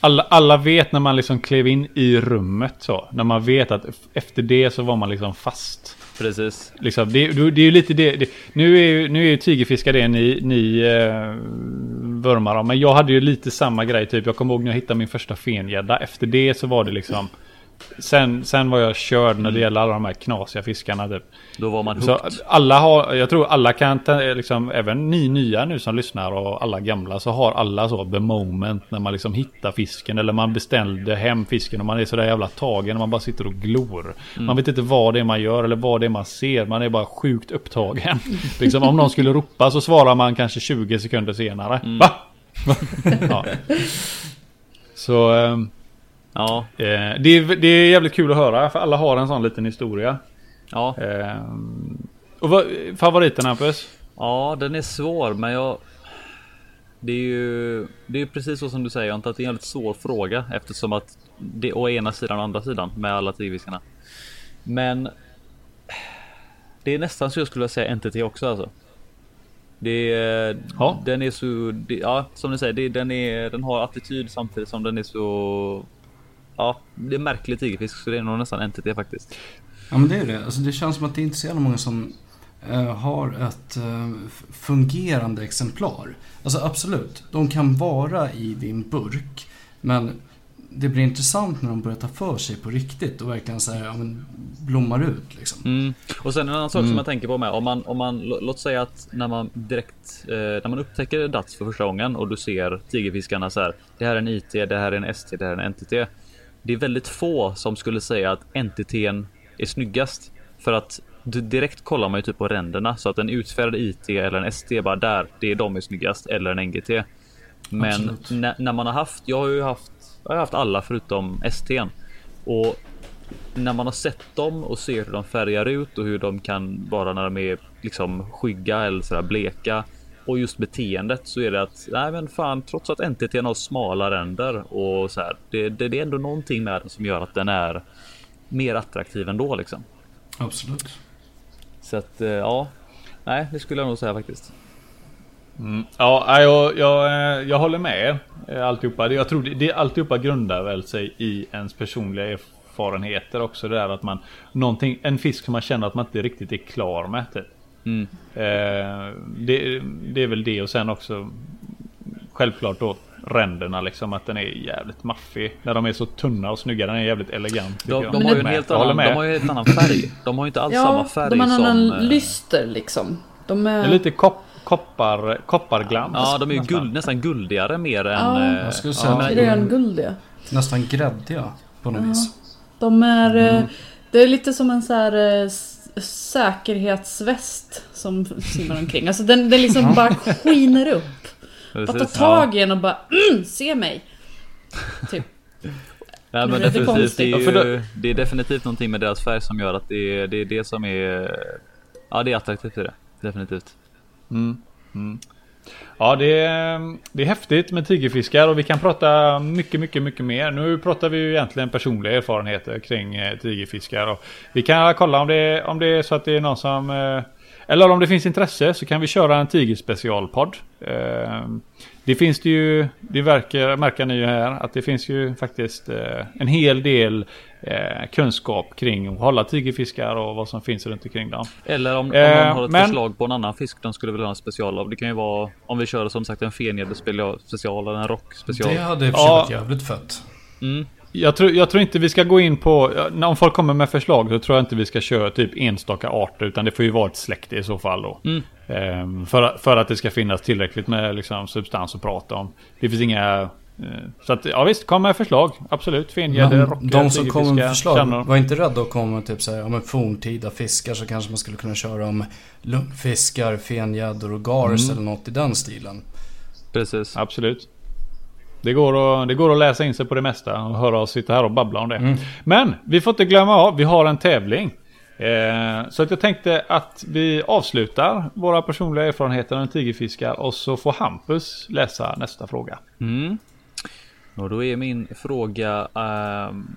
Alla, alla vet när man liksom klev in i rummet så. När man vet att efter det så var man liksom fast. Precis. Liksom, det, det är ju lite det. det nu, är ju, nu är ju tigerfiskar det ni, ni eh, vurmar om. Men jag hade ju lite samma grej typ. Jag kommer ihåg när jag hittade min första fengädda. Efter det så var det liksom. Sen, sen var jag körd när det gäller alla de här knasiga fiskarna typ. Då var man hooked. Så alla har, jag tror alla kan, liksom, även ni nya nu som lyssnar och alla gamla så har alla så the moment när man liksom hittar fisken eller man beställde hem fisken och man är så där jävla tagen och man bara sitter och glor. Mm. Man vet inte vad det är man gör eller vad det är man ser. Man är bara sjukt upptagen. liksom, om någon skulle ropa så svarar man kanske 20 sekunder senare. Mm. Va? ja. Så... Um, Ja. Eh, det, är, det är jävligt kul att höra för alla har en sån liten historia. Ja. Eh, och vad, favoriten Hampus? Ja, den är svår men jag... Det är ju det är precis så som du säger, antar att det är en väldigt svår fråga eftersom att det är å ena sidan och andra sidan med alla tigriskarna. Men det är nästan så jag skulle säga NTT också alltså. Det är, ja. Den är så, det, ja som du säger, det, den, är, den har attityd samtidigt som den är så ja, det är märklig tigerfisk så det är nog nästan NTT faktiskt. Ja men det är det. Alltså, det känns som att det inte är så jävla många som uh, har ett uh, fungerande exemplar. Alltså absolut, de kan vara i din burk. Men det blir intressant när de börjar ta för sig på riktigt och verkligen så här, ja, men, blommar ut. Liksom. Mm. Och sen en annan sak mm. som jag tänker på med. Om man, om man, låt säga att när man direkt, eh, när man upptäcker DATS för första gången och du ser tigerfiskarna så här. Det här är en IT, det här är en ST, det här är en NTT det är väldigt få som skulle säga att NTTn är snyggast. För att direkt kollar man ju typ på ränderna så att en utfärgad IT eller en ST bara där, det är de är snyggast eller en NGT. Men när man har haft, jag har ju haft, jag har haft alla förutom STn och när man har sett dem och ser hur de färgar ut och hur de kan vara när de är liksom skygga eller sådär bleka och just beteendet så är det att nej men fan trots att NTT har smala ränder och så här. Det, det, det, är ändå någonting med den som gör att den är mer attraktiv ändå liksom. Absolut. Så att eh, ja. nej, det skulle jag nog säga faktiskt. Mm. Ja, jag, jag, eh, jag håller med er. eh, Alltihopa. Jag tror det, det, alltihopa grundar väl sig i ens personliga erfarenheter också. Det där att man, någonting, en fisk som man känner att man inte riktigt är klar med. Typ. Mm. Eh, det, det är väl det och sen också självklart då ränderna liksom att den är jävligt maffig. När de är så tunna och snygga. Den är jävligt elegant. De, de har ju en helt annan, de har ju en annan färg. De har ju inte alls samma Ja, färg de har en som... annan eh, lyster liksom. De Det är... är lite kop, koppar, kopparglans. Ja, de är ju nästan. guld, nästan guldigare mer än... Ja. eh, Jag skulle ja, säga men- att- grönguldiga. Nästan gräddiga på något vis. De är... Mm. Det är lite som en så här säkerhetsväst som simmar omkring. Alltså den, den liksom bara skiner upp. Bara ta precis. tag i en och bara mm, se mig. Typ. Nej, men Det är lite definitivt, det, är konstigt. ju, det är definitivt någonting med deras färg som gör att det är det, är det som är... Ja, det är attraktivt i det. Definitivt. Mm. Mm. Ja, det är, det är häftigt med tigerfiskar och vi kan prata mycket, mycket, mycket mer. Nu pratar vi ju egentligen personliga erfarenheter kring eh, tigerfiskar. Och vi kan kolla om det, om det är så att det är någon som... Eh, eller om det finns intresse så kan vi köra en tigerspecialpodd. Eh, det finns det ju, det verkar, märker ni ju här, att det finns ju faktiskt eh, en hel del eh, kunskap kring att hålla tigerfiskar och vad som finns runt omkring dem. Eller om, om Eh, någon har ett men- förslag på en annan fisk de skulle vilja ha en special av. Det kan ju vara om vi kör som sagt en fenjäder special special eller en rock special. Det hade i Ja. varit jävligt fett. Mm. Jag tror, jag tror inte vi ska gå in på, om folk kommer med förslag så tror jag inte vi ska köra typ enstaka arter utan det får ju vara ett släkte i så fall då. Mm. Ehm, för, för att det ska finnas tillräckligt med liksom, substans att prata om. Det finns inga... eh, så att ja visst, kom med förslag. Absolut. Fengäddor, Men rockar, de som kommer med förslag, kärnor. var inte rädda att komma med typ såhär, ja men forntida fiskar så kanske man skulle kunna köra om lumpfiskar, fengäddor och gars eller något i den stilen. Precis. Absolut. Det går, att, det går att läsa in sig på det mesta och höra oss sitta här och babbla om det. Men vi får inte glömma av, vi har en tävling. Eh, så att jag tänkte att vi avslutar våra personliga erfarenheter om tigerfiskar och så får Hampus läsa nästa fråga. Mm. Och då är min fråga. ehm,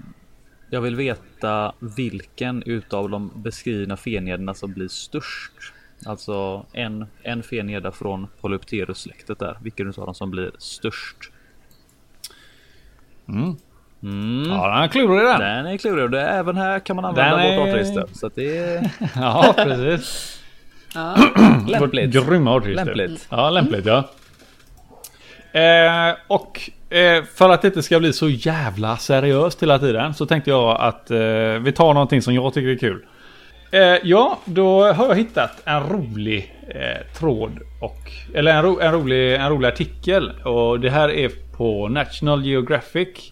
jag vill veta vilken utav de beskrivna fenjäderna som blir störst. Alltså en, en fenjädra från Polypterus-släktet där. Vilken utav dem som blir störst? Mm. Mm. Ja, den är klurig den. Den är klurig och det, även här kan man använda Den är- vårt artregister. Så att det är Ja, precis. Ja. lämpligt. Grymma artregister. Lämpligt. Ja, lämpligt ja. Eh, och eh, för att det inte ska bli så jävla seriöst hela tiden så tänkte jag att eh, vi tar någonting som jag tycker är kul. Eh, ja, då har jag hittat en rolig eh, tråd och eller en, ro, en, rolig, en rolig artikel och det här är på National Geographic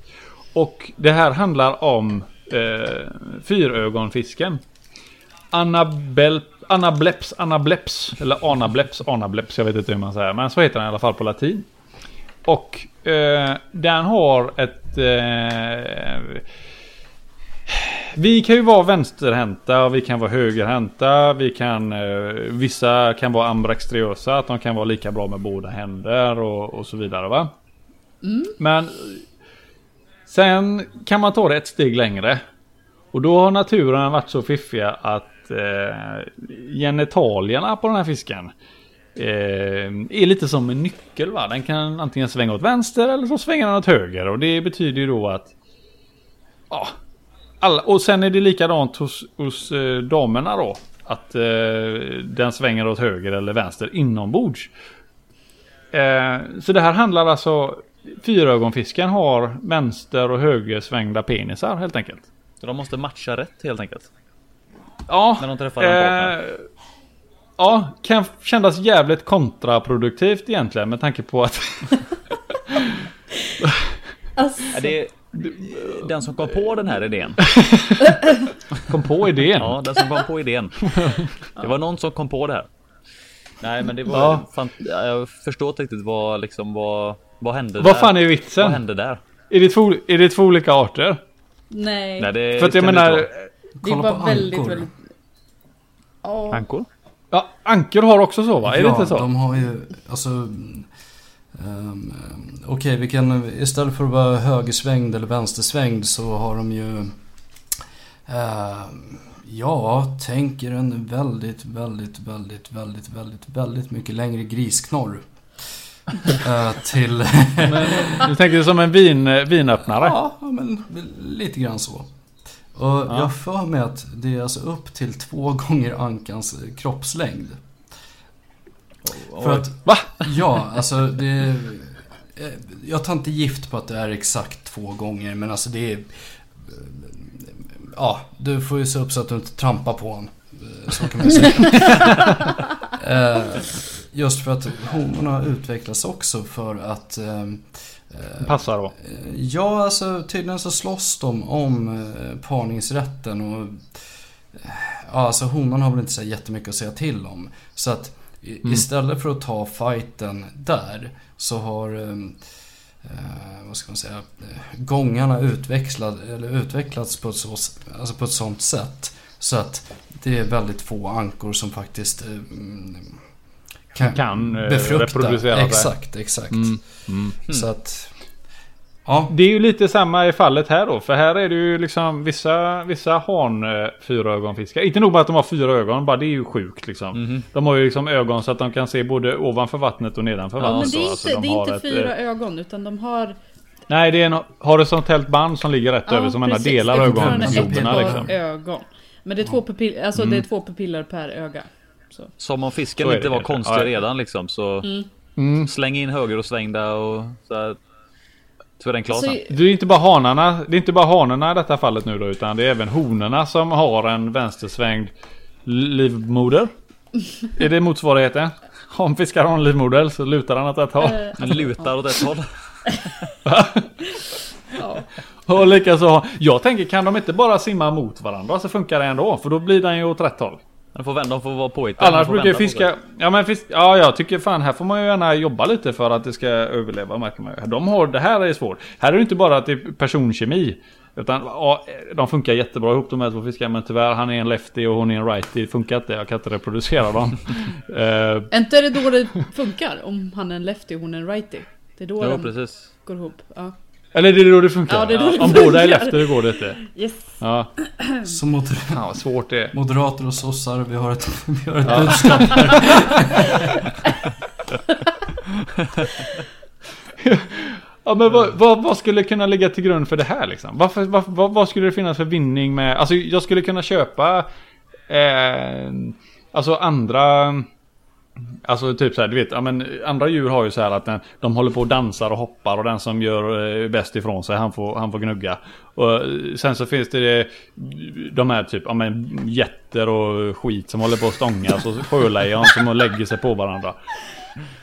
och det här handlar om eh, fyrögonfisken. Annabel, anableps, Annableps, eller Anableps, Anableps, jag vet inte hur man säger, men så heter den i alla fall på latin. Och eh, den har ett... Eh, vi kan ju vara vänsterhänta, vi kan vara högerhänta, vi kan... Eh, vissa kan vara ambraxtriösa, att de kan vara lika bra med båda händer och, och så vidare va. Men sen kan man ta det ett steg längre. Och då har naturen varit så fiffiga att eh, genitalierna på den här fisken eh, är lite som en nyckel. Va? Den kan antingen svänga åt vänster eller så svänger den åt höger. Och det betyder ju då att... Ja. Alla, och sen är det likadant hos, hos eh, damerna då. Att eh, den svänger åt höger eller vänster inombords. Eh, så det här handlar alltså... Fyrögonfisken har vänster och högersvängda penisar helt enkelt. Så de måste matcha rätt helt enkelt. Ja. När de träffar en partner. eh, Ja, kan kännas jävligt kontraproduktivt egentligen med tanke på att... Alltså, det är den som kom på den här idén. kom på idén. Ja, den som kom på idén. Det var någon som kom på det här. Nej, men det var Ja. fan, jag förstår inte riktigt vad liksom vad vad hände Vad där? fan är Vad vitsen? hände där? Är det, två, är det två olika arter? nej. Nej, det För att jag menar... det på väldigt, ankor. väldigt... Ja. vara. Ankor? Ja, ankor har också så va? Är det inte så? de har ju, alltså... Um, Okej, vi kan istället för att vara högersvängd eller vänstersvängd så har de ju... Uh, ja, tänker en väldigt, väldigt, väldigt, väldigt, väldigt, väldigt mycket längre grisknorr. Uh, till... men, du tänker som en vin, vinöppnare? Ja, men lite grann så. Och ja. jag för mig att det är alltså upp till två gånger ankans kroppslängd. För att, va? Ja, alltså det... Jag tar inte gift på att det är exakt två gånger, men alltså det är... Ja, du får ju se upp så att du inte trampar på honom. Så kan man säga. Eh, just för att honorna utvecklas också för att... Eh, Passar då? Ja, alltså tydligen så slåss de om parningsrätten och... Ja, alltså honan har väl inte så jättemycket att säga till om. Så att Mm. Istället för att ta fighten där så har ehm, eh, vad ska man säga, gångarna utvecklat, eller utvecklats på ett, så, alltså på ett sånt sätt så att det är väldigt få ankor som faktiskt eh, kan, kan befrukta. reproducera Exakt, exakt. Mm. Mm. Så att Ja. Det är ju lite samma i fallet här då. För här är det ju liksom vissa, vissa han eh, fyraögonfiskar. Inte nog med att de har fyra ögon, bara det är ju sjukt liksom. Mm. De har ju liksom ögon så att de kan se både ovanför vattnet och nedanför ja, vattnet. Men det är inte, de det är inte ett, fyra eh, ögon utan de har... Nej, det är en horisontellt band som ligger rätt ja, över som ena delar ögonloberna liksom. ögon. Men det är två, pupill, alltså mm. det är två pupiller per öga. Så. Som om fisken inte var konstig ja. redan liksom så... Mm. Mm. Släng in höger och svängda och så här, den klar alltså, Det är inte bara hanarna. Det är inte bara hanarna i detta fallet nu då. Utan det är även honorna som har en vänstersvängd livmoder. är det motsvarigheten? Om fiskar har en livmoder så lutar han åt ett håll. Han lutar åt ett håll. ja. Och likaså, jag tänker kan de inte bara simma mot varandra så funkar det ändå. För då blir den ju åt rätt håll. De får vända, de får vara påhittade. Annars brukar jag fiska... Ja men fisk, ja jag tycker fan här får man ju gärna jobba lite för att det ska överleva märker man ju. De har, det här är svårt. Här är det inte bara att det är personkemi. Utan ja, de funkar jättebra ihop de här två fiskarna men tyvärr han är en lefty och hon är en righty. Det funkar inte, jag kan inte reproducera dem. uh, inte är det då det funkar om han är en lefty och hon är en righty? Det är då jo, de precis. går ihop. Ja. Eller det är då det funkar? Ja, det är då det Om båda är efter det går det inte. Yes. Ja. Så moder ja, svårt det är. Moderater och sossar, vi har ett, vi har ett ja. budskap här. ja men vad, vad, vad, skulle kunna ligga till grund för det här liksom? Varför, vad, vad, vad, skulle det finnas för vinning med? Alltså jag skulle kunna köpa eh, Alltså andra Alltså typ så här, du vet, ja, men andra djur har ju så här att den, de håller på och dansar och hoppar och den som gör eh, bäst ifrån sig han får, han får gnugga. Och eh, sen så finns det eh, de här typ, ja men jätter och skit som håller på att stångas alltså och sjölejon som lägger sig på varandra.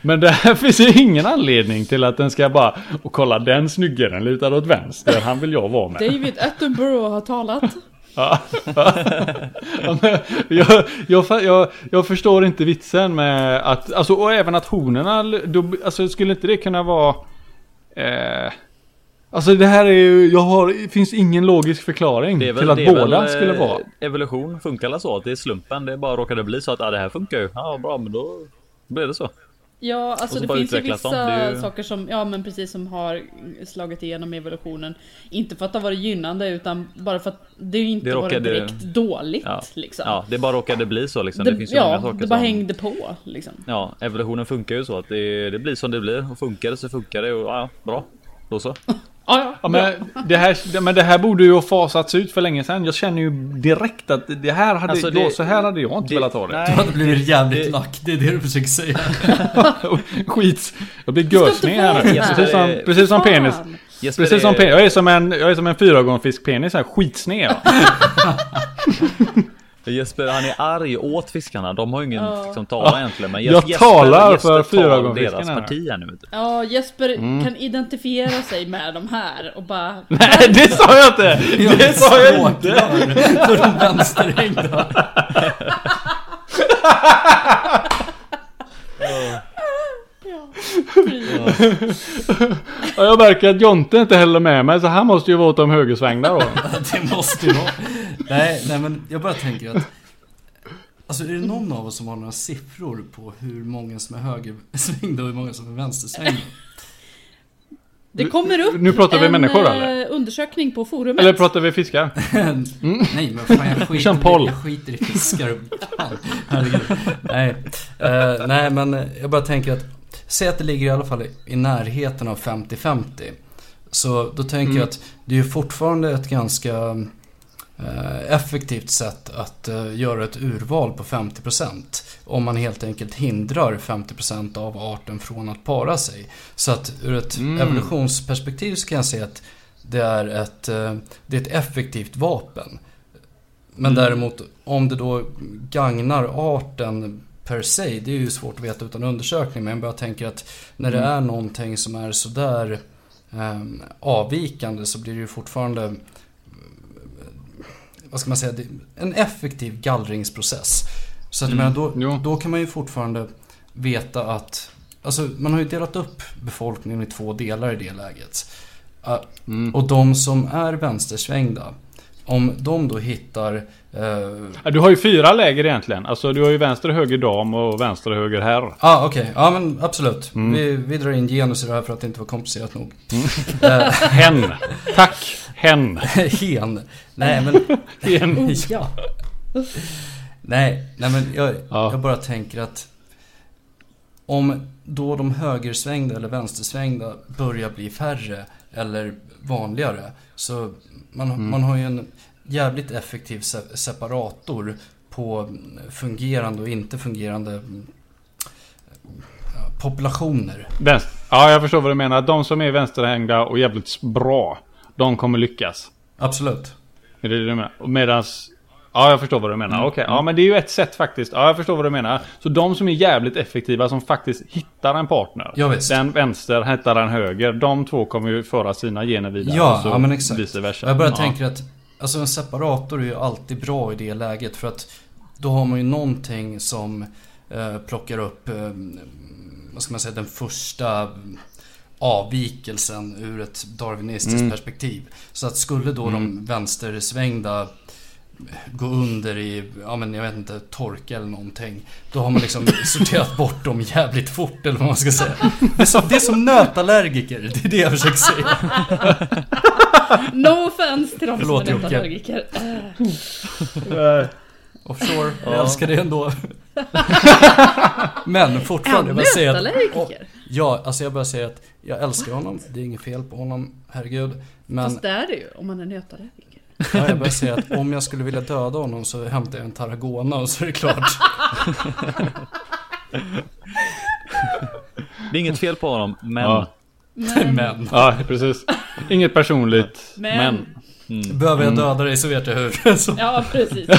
Men det här finns ju ingen anledning till att den ska bara Och kolla den snyggaren lutar åt vänster, han vill jag vara med. David Attenborough har talat. Ja, jag, jag, jag, förstår inte vitsen med att, alltså och även att honorna, då, alltså skulle inte det kunna vara eh, Alltså det här är ju, jag har, det finns ingen logisk förklaring väl, till att båda väl, skulle vara. Eh, evolution funkar så att det är slumpen, det bara råkade bli så att ah, det här funkar ju. Ja bra men då blir det så. Ja, alltså det finns ju vissa ju... saker som, ja men precis som har slagit igenom evolutionen. Inte för att det har varit gynnande utan bara för att det inte det råkade... varit direkt dåligt. Ja. Liksom. ja, det bara råkade bli så liksom. Det, det finns ju ja, många saker det bara som... hängde på liksom. Ja, evolutionen funkar ju så att det, det blir som det blir. Och funkar det så funkar det och ja, bra. Då så. Ja, ja, ja men, det här, men det här borde ju ha fasats ut för länge sedan. Jag känner ju direkt att det här hade, alltså det, då, så här hade jag inte det, velat ha det. Nej, du hade blivit jävligt det, lack, det är det du försöker säga. Skit. Jag blir görsned här nu. Precis som, precis som penis. Jesper precis som penis. Jag är som en, jag är som en fyrögonfisk penis här, skitsned. Jesper han är arg åt fiskarna. De har ju ingen ja. liksom, tala egentligen. Men jag Jesper, talar Jesper för fyraögonfiskarna. deras parti här nu. Ja, Jesper mm. kan identifiera sig med de här och bara... Nej, det sa jag inte! Det sa jag inte! För de vänsterhängda. ja, jag märker att Jonte inte heller med mig så han måste ju vara åt de högersvängda då. det måste ju vara. Nej, nej men jag bara tänker att Alltså är det någon av oss som har några siffror på hur många som är högersvängda och hur många som är vänstersvängda? Det kommer upp Nu pratar vi en människor, eh, eller? undersökning på forumet. Eller pratar vi fiskar? Nej men fan jag skiter, jag skiter i fiskar. Herregud. Nej. Eh, nej men jag bara tänker att Säg att det ligger i alla fall i närheten av 50-50. Så då tänker jag att det är fortfarande ett ganska eh, effektivt sätt att eh, göra ett urval på 50%. Om man helt enkelt hindrar 50% av arten från att para sig. Så att ur ett Mm. evolutionsperspektiv så kan jag säga att det är ett, eh, det är ett effektivt vapen. Men Mm. däremot om det då gagnar arten per se, det är ju svårt att veta utan undersökning. Men jag bara tänker att när det Mm. är någonting som är sådär eh, avvikande så blir det ju fortfarande eh, vad ska man säga, en effektiv gallringsprocess. Så att jag menar, då, Jo. då kan man ju fortfarande veta att Alltså man har ju delat upp befolkningen i två delar i det läget. Uh, Mm. Och de som är vänstersvängda, om de då hittar Ja, Du har ju fyra läger egentligen. Alltså du har ju vänster, höger dam och vänster, höger herr. ah, okej. Ja, men absolut. Mm. Vi, vi drar in genus i det här för att det inte var komplicerat nog. Hen. Tack. Hen. Hen. Nej, men... Hen. Ja. Nej, nej men jag, Ja. jag bara tänker att om då de högersvängda eller vänstersvängda börjar bli färre eller vanligare så man, Mm. man har ju en jävligt effektiv se- separator på fungerande och inte fungerande mm, populationer. Vänster. Ja, jag förstår vad du menar. De som är vänsterhängda och jävligt bra, de kommer lyckas. Absolut. Är det det du menar? Medans... Ja, jag förstår vad du menar. Okej, ja men det är ju ett sätt faktiskt. Ja, jag förstår vad du menar. Så de som är jävligt effektiva, som faktiskt hittar en partner. Ja, visst. Den vänster hittar den höger. De två kommer ju föra sina gener vidare. Ja, ja, men exakt. Vice versa. Jag bara ja. tänker att alltså en separator är ju alltid bra i det läget för att då har man ju någonting som eh, plockar upp, eh, vad ska man säga, den första avvikelsen ur ett darwinistiskt Mm. perspektiv. Så att skulle då de vänstersvängda gå under i, ja men jag vet inte, torka eller någonting. Då har man liksom sorterat bort dem jävligt fort eller vad man ska säga. Det är som, det är som nötallergiker, det är det jag försöker säga. No offense till de Förlåt, som är. Äh, Eh, Offshore, jag älskar det ändå. Men fortfarande, jag bara säga att... nätallergiker? Ja, alltså jag bara säger att jag älskar honom. Det är inget fel på honom, herregud. Men Fast det är det ju om man är nötallergiker. ja, jag bara säger att om jag skulle vilja döda honom så hämtar jag en Tarragona och så är det klart. Det är inget fel på honom, men... Ja. Men, Men Ja, precis. Inget personligt. Men- Men. Mm. behöver jag döda dig så vet jag hur. Så. ja precis.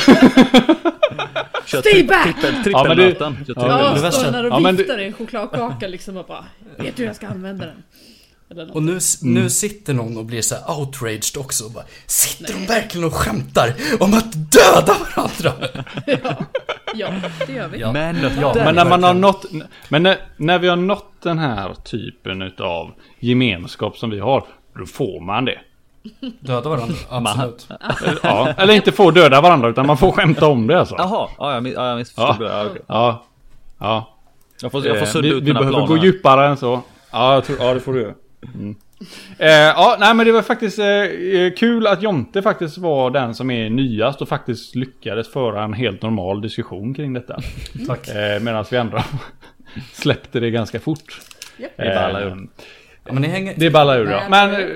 Kör Stay back! trippel- Ja, men Ja, trippel- Ja, det värsta- står där och Ja, men viftar det- i en chokladkaka liksom och bara Vet du hur jag ska använda den? Och nu, nu sitter någon och blir så här outraged också och bara Sitter de verkligen och skämtar om att döda varandra? Ja, ja, det gör vi. Ja. Men, Ja, Men när man har nått... Men när, när vi har nått den här typen utav gemenskap som vi har, då får man det. Döda varandra, absolut. Ja, eller inte får döda varandra utan man får skämta om det alltså. Jaha, ja, jag, miss- ja, jag missförstod Ja. det. Ja, okej. Ja. Ja. Jag får, jag får Eh, sudda vi ut vi mina behöver planer. gå djupare än så. Ja, jag tror, ja det får du göra. Mm. Eh, ja, nej men det var faktiskt eh, eh, kul att Jonte faktiskt var den som är nyast och faktiskt lyckades föra en helt normal diskussion kring detta. Tack. Eh, Medan vi andra släppte det ganska fort. Japp. Det är balla Eh, ur. Ja, men hänger... Det ballar ur ja. Men- Men... eh,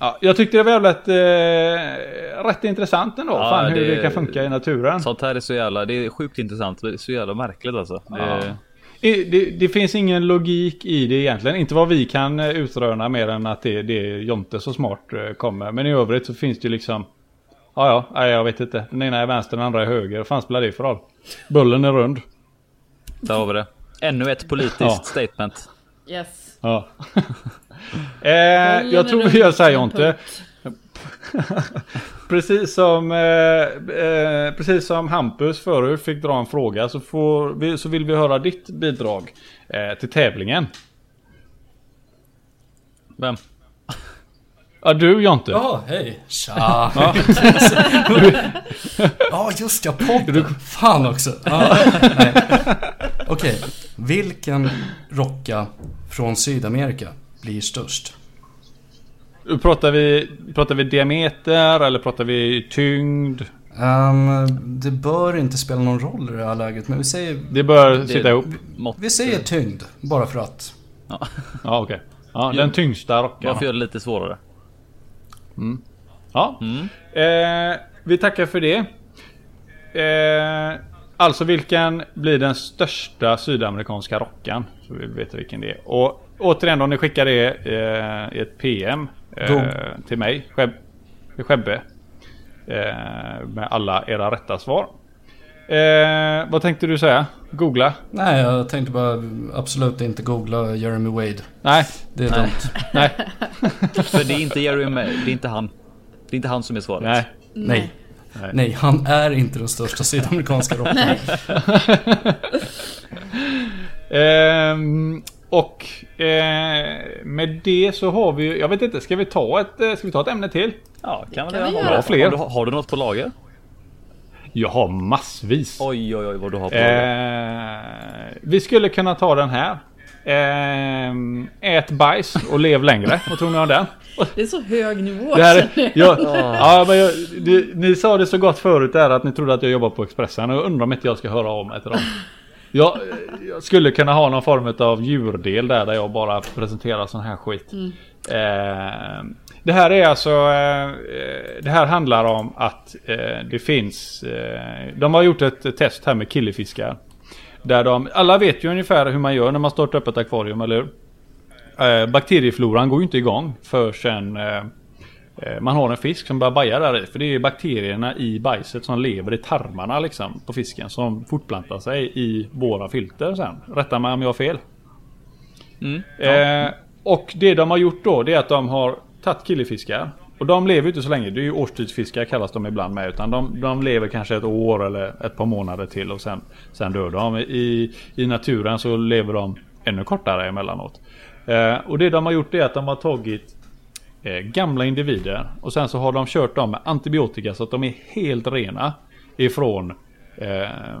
Ja, jag tyckte det var jävligt eh, rätt intressant ändå. Ja, fan hur det... det- kan funka i naturen. Sånt här är så jävla, det är sjukt intressant. Det är så jävla märkligt alltså. Det, Ja. I- Det, det finns ingen logik i det egentligen. Inte vad vi kan eh, utröna mer än att det, det är Jonte så smart eh, kommer. Men i övrigt så finns det ju liksom... Ja, ja, nej, jag vet inte. Den ena är vänster, den andra är höger. Vad fan spelar det för roll? Bullen är rund. Där har vi det. Ännu ett politiskt Ja. statement. Yes. Ja. eh, jag tror vi gör så här Jonte. Precis som, eh, eh, precis som Hampus förut fick dra en fråga så, får vi, så vill vi höra ditt bidrag eh, till tävlingen. Vem? Ja, du Jonte. Ja, hej. Tja. Ja, just ja, podden. Fan också. Nej. Okej, vilken rocka från Sydamerika blir störst. Pratar vi, pratar vi diameter eller pratar vi tyngd? Um, det bör inte spela någon roll i det här läget, men vi säger... Det bör sitta ihop. Mått, Vi säger tyngd, bara för att. ja. Ja, okej. Ja, den tyngsta rocken. Varför gör det lite svårare? Ja. Mm. Eh, vi tackar för det. Eh, alltså vilken blir den största sydamerikanska rockan? Så vi vet vilken det är. Och återigen om ni skickar det eh, i ett PM eh, Då- till mig, Skeb, Skebbe. Eh, med alla era rätta svar. Eh, vad tänkte du säga? Googla? Nej, jag tänkte bara absolut inte googla Jeremy Wade. Nej, Det är Nej. dumt. nej, För det är inte Jerry May, det är inte han. Det är inte han som är svaret. nej. Nej. Nej. Nej, han är inte den största sydamerikanska rockaren. Ehm, och eh, med det så har vi Jag vet inte, ska vi ta ett, eh, ska vi ta ett ämne till? Ja, kan man Kan det? vi Har, göra. du- Fler. Har, du, har du något på lager? Jag har massvis. Oj, oj, oj vad du har på lager. Eh, vi skulle kunna ta den här. Ehm, ät bajs och lev längre. Vad tror ni om den? Det är så hög nivå. Det här, jag. jag, ja, men jag, det, ni sa det så gott förut där att ni trodde att jag jobbar på Expressen och jag undrar om inte jag ska höra av mig till dem. Jag, jag skulle kunna ha någon form av djurdel där, där jag bara presenterar sån här skit. Eh, det här är alltså, eh, det här handlar om att eh, det finns, eh, de har gjort ett test här med killefiskar. Där de, alla vet ju ungefär hur man gör när man startar upp ett akvarium, eller hur? Eh, bakteriefloran går ju inte igång förrän eh, man har en fisk som börjar baja där i. För det är bakterierna i bajset som lever i tarmarna liksom på fisken som fortplantar sig i våra filter sen. Rätta mig om jag har fel. Mm. Eh, och det de har gjort då det är att de har tagit killefiskar. Och de lever inte så länge. Det är ju årstidsfiskar kallas de ibland med. Utan de, de lever kanske ett år eller ett par månader till och sen, sen dör de. I, I naturen så lever de ännu kortare emellanåt. Eh, och det de har gjort är att de har tagit eh, gamla individer och sen så har de kört dem med antibiotika så att de är helt rena ifrån eh,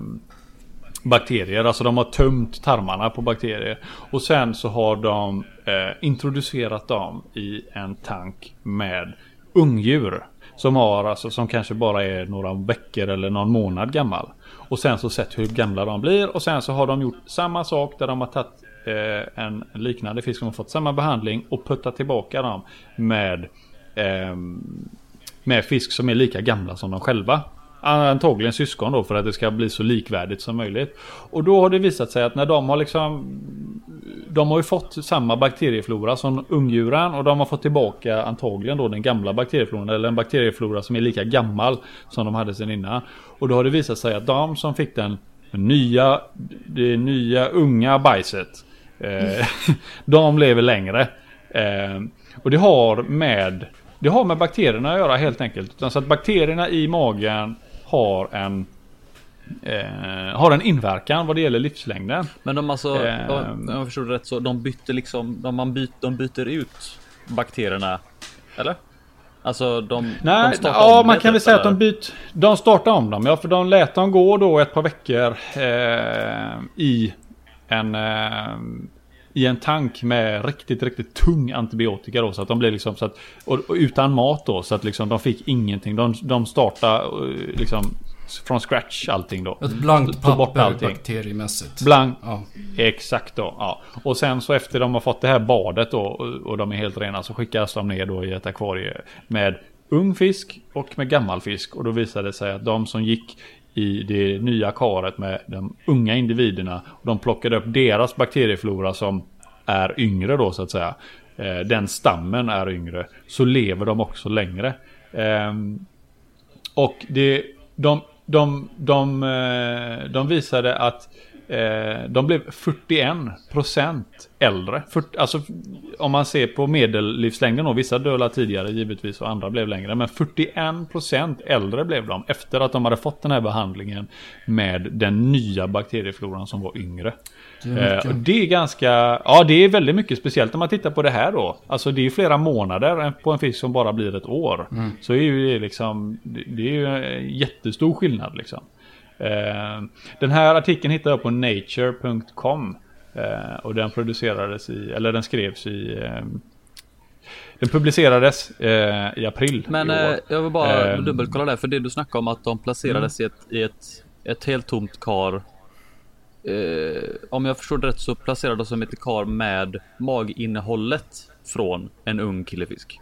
bakterier. Alltså de har tömt tarmarna på bakterier. Och sen så har de eh, introducerat dem i en tank med ungdjur. Som har alltså som kanske bara är några veckor eller någon månad gammal. Och sen så sett hur gamla de blir och sen så har de gjort samma sak där de har tagit eh, en liknande fisk som har fått samma behandling och puttat tillbaka dem med eh, med fisk som är lika gamla som de själva. Antagligen syskon då för att det ska bli så likvärdigt som möjligt. Och då har det visat sig att när de har liksom De har ju fått samma bakterieflora som ungdjuren och de har fått tillbaka antagligen då den gamla bakteriefloran eller en bakterieflora som är lika gammal som de hade sedan innan. Och då har det visat sig att de som fick den nya, det nya unga bajset eh, De lever längre. Eh, och det har med det har med bakterierna att göra helt enkelt. Utan Så att bakterierna i magen har en eh, har en inverkan vad det gäller livslängden. Men de alltså, Ehm. om jag förstår det rätt så de byter liksom, de, man byter, de byter ut bakterierna. Eller? Alltså de, Nej, de startar ja om man kan väl säga att de eller? byt, De startar om dem. Ja, för de lät dem gå då ett par veckor eh, i en eh, i en tank med riktigt, riktigt tung antibiotika då. Så att de blev liksom så att, och, och utan mat då. Så att liksom de fick ingenting. De, de startade eh, liksom från scratch allting då. Ett blankt bort papper allting. bakteriemässigt. Blank, Ja. Exakt då. Ja. Och sen så efter de har fått det här badet då och, och de är helt rena så skickas de ner då i ett akvarie med ung fisk och med gammal fisk. Och då visade det sig att de som gick i det nya karet med de unga individerna. De plockade upp deras bakterieflora som är yngre då så att säga. Eh, den stammen är yngre. Så lever de också längre. Ehm, och det, de, de, de, eh, de visade att eh, de blev 41% äldre. 40, alltså om man ser på medellivslängden och vissa dödade tidigare givetvis och andra blev längre. Men 41% äldre blev de efter att de hade fått den här behandlingen med den nya bakteriefloran som var yngre. Det är Eh, det är ganska, ja det är väldigt mycket speciellt om man tittar på det här då. Alltså det är flera månader på en fisk som bara blir ett år. Så är ju det liksom, det är ju en jättestor skillnad liksom. Eh, Den här artikeln hittar jag på nature.com. Eh, och den producerades i, eller den skrevs i eh, den publicerades eh, i april Men i eh, jag vill bara Ehm. dubbelkolla där, för det du snackade om att de placerades i, ett, i ett, ett helt tomt kar. Eh, om jag förstår det rätt så placerades de i ett kar med maginnehållet från en ung killefisk.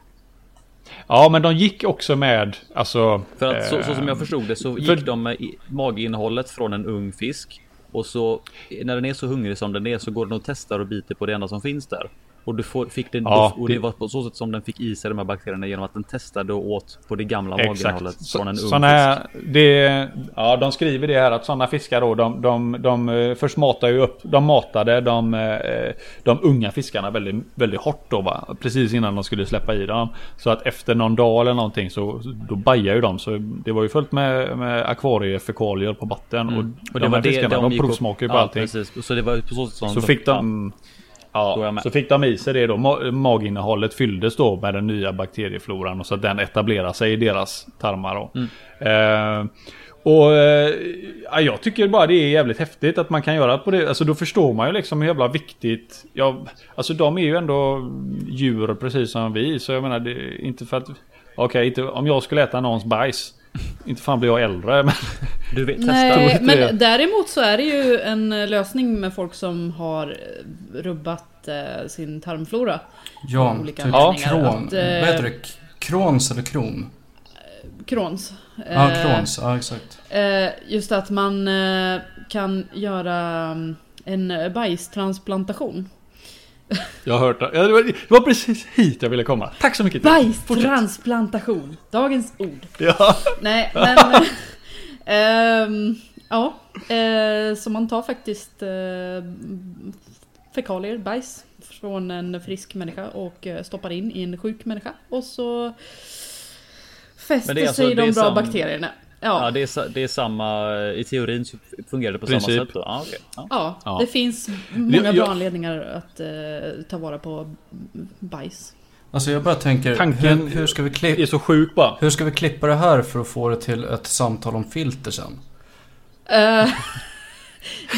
Ja, men de gick också med, alltså... För att så, så som jag eh, förstod det så gick för- de med maginnehållet från en ung fisk. Och så när den är så hungrig som den är så går den och testar och biter på det enda som finns där. Och du får, fick den, Ja, och det det- var på så sätt som den fick i sig de här bakterierna genom att den testade och åt på det gamla maginnehållet Exakt. från en ung Såna här, det, ja, de skriver det här att sådana fiskar då, de, de, de, eh, först matar ju upp, de matade de, eh, de unga fiskarna väldigt, väldigt hårt då va? Precis innan de skulle släppa i dem. Så att efter någon dag eller någonting så då bajar ju de. Så det var ju fullt med, med akvariefekalier på. Och, Mm. Och de här fiskarna, de och- provsmakar ju på ja, allting. Precis. Så det var på så sätt som Så fick de... Då är jag Ja, så fick de i sig det då. Ma- Maginnehållet fylldes då med den nya bakteriefloran och så att den etablerar sig i deras tarmar då. Mm. Eh, och eh, ja, jag tycker bara det är jävligt häftigt att man kan göra på det. Alltså då förstår man ju liksom hur jävla viktigt. Ja, alltså de är ju ändå djur precis som vi. Så jag menar det inte för att... Okej, inte om jag skulle äta någons bajs. Inte fan blir jag äldre men... Du vet, testa. Nej, men däremot så är det ju en lösning med folk som har eh, rubbat eh, sin tarmflora. Ja, olika typ kron. Att, eh, Vad heter det? Krons eller kron? Crohns. Ja, Eh, krons. Ja, exakt. Eh, just att man eh, kan göra mm, en bajstransplantation. Jag har hört det. Ja, det, var, det var precis hit jag ville komma. Tack så mycket. Bajstransplantation! Dagens ord. Ja. Nej, men... ehm, ja, eh, så man tar faktiskt eh, fekalier, bajs, från en frisk människa och eh, stoppar in i en sjuk människa. Och så fäster alltså- sig de bra sam- bakterierna. Ja, Ja, det är, det är samma, i teorin fungerar det på Princip. samma sätt. då. Ja, okej. ja. ja, Ja. det finns många Jag- bra anledningar att eh, ta vara på bajs. Alltså jag bara tänker, Tanken- hur, hur, ska vi Det är klippa, så sjuk bara. hur ska vi klippa det här för att få det till ett samtal om filter sen? Eh,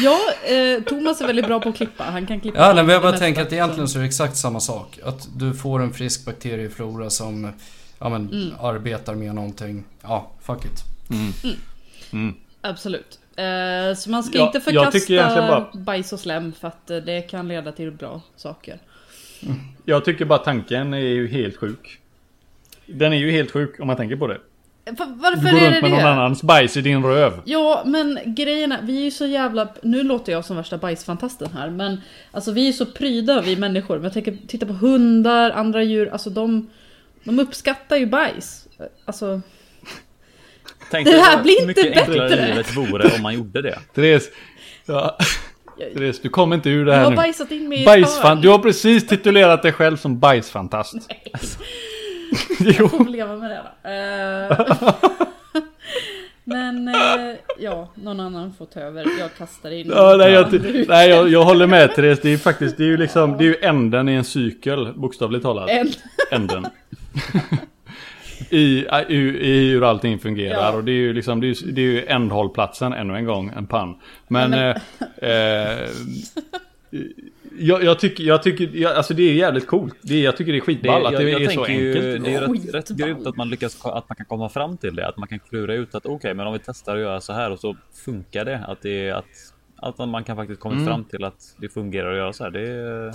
ja, eh, Thomas är väldigt bra på att klippa. Han kan klippa Ja, men jag bara tänker att egentligen så är det exakt samma sak. Att du får en frisk bakterieflora som ja, men, Mm. arbetar med någonting. Ja, fuck it. Absolut. Eh, så man ska Ja, inte förkasta bara- bajs och slem för att eh, det kan leda till bra saker. Jag tycker bara tanken är ju helt sjuk. Den är ju helt sjuk om man tänker på det. Du Varför går är runt det med någon det? annans bajs i din röv. Ja, men grejen är, vi är ju så jävla... Nu låter jag som värsta bajsfantasten här, men alltså vi är så pryda vi människor. Men jag tänker, titta på hundar, andra djur, alltså de... De uppskattar ju bajs. Alltså, Tänk Det här blir inte mycket enklare bättre. livet vore om man gjorde det. Therese. Ja. Therese, du kommer inte ur det jag här har nu. bajsat in mig Bajsfan... Du har precis titulerat dig själv som bajsfantast. Jag får jo. väl leva med det då. Eh, Men eh, ja, någon annan får ta över. Jag kastar in Ja, nej, jag, nej jag, jag håller med Therese. Det är faktiskt, det är ju liksom, det är ju änden i en cykel, bokstavligt talat. En. Änden. I, i, i hur allting fungerar. Ja. Och det är ju liksom, det är, ju- det är ju ändhållplatsen ännu en gång, en pann. Men... Ja, Eh, eh, jag, jag tycker, jag tycker, jag, alltså det är jävligt coolt. Det är, jag tycker det är Det, skitball att jag, det jag är så ju, enkelt. det är ju rätt, grymt att man lyckas, att man kan komma fram till det. Att man kan klura ut att okej, men om vi testar att göra så här och så funkar det. Att det är att, att man kan faktiskt komma Mm. fram till att det fungerar att göra så här. Det är,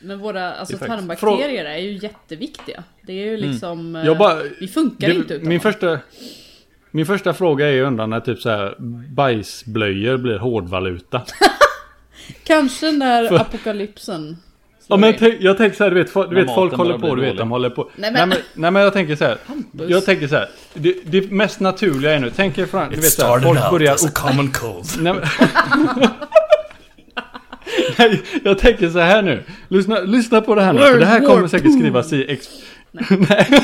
Men våra alltså, tarmbakterier är ju jätteviktiga. Det är ju liksom... eh, Jag bara, vi funkar det, inte utan min dem. första, min första fråga är ju undrar när typ så här bajsblöjor blir hårdvaluta. Kanske när För- apokalypsen Ja men jag tänker så här, du vet, folk, du vet folk håller på, du vet, de håller på. Nej, Nej men- nej, men jag tänker så här. Jag tänker så här. Det, det mest naturliga är nu, tänk er fram, du vet så här, folk börjar... common cold. Nej, men... Nej, jag tänker så här nu. Lyssna, lyssna på det här nu. För det här kommer säkert skrivas i... Nej.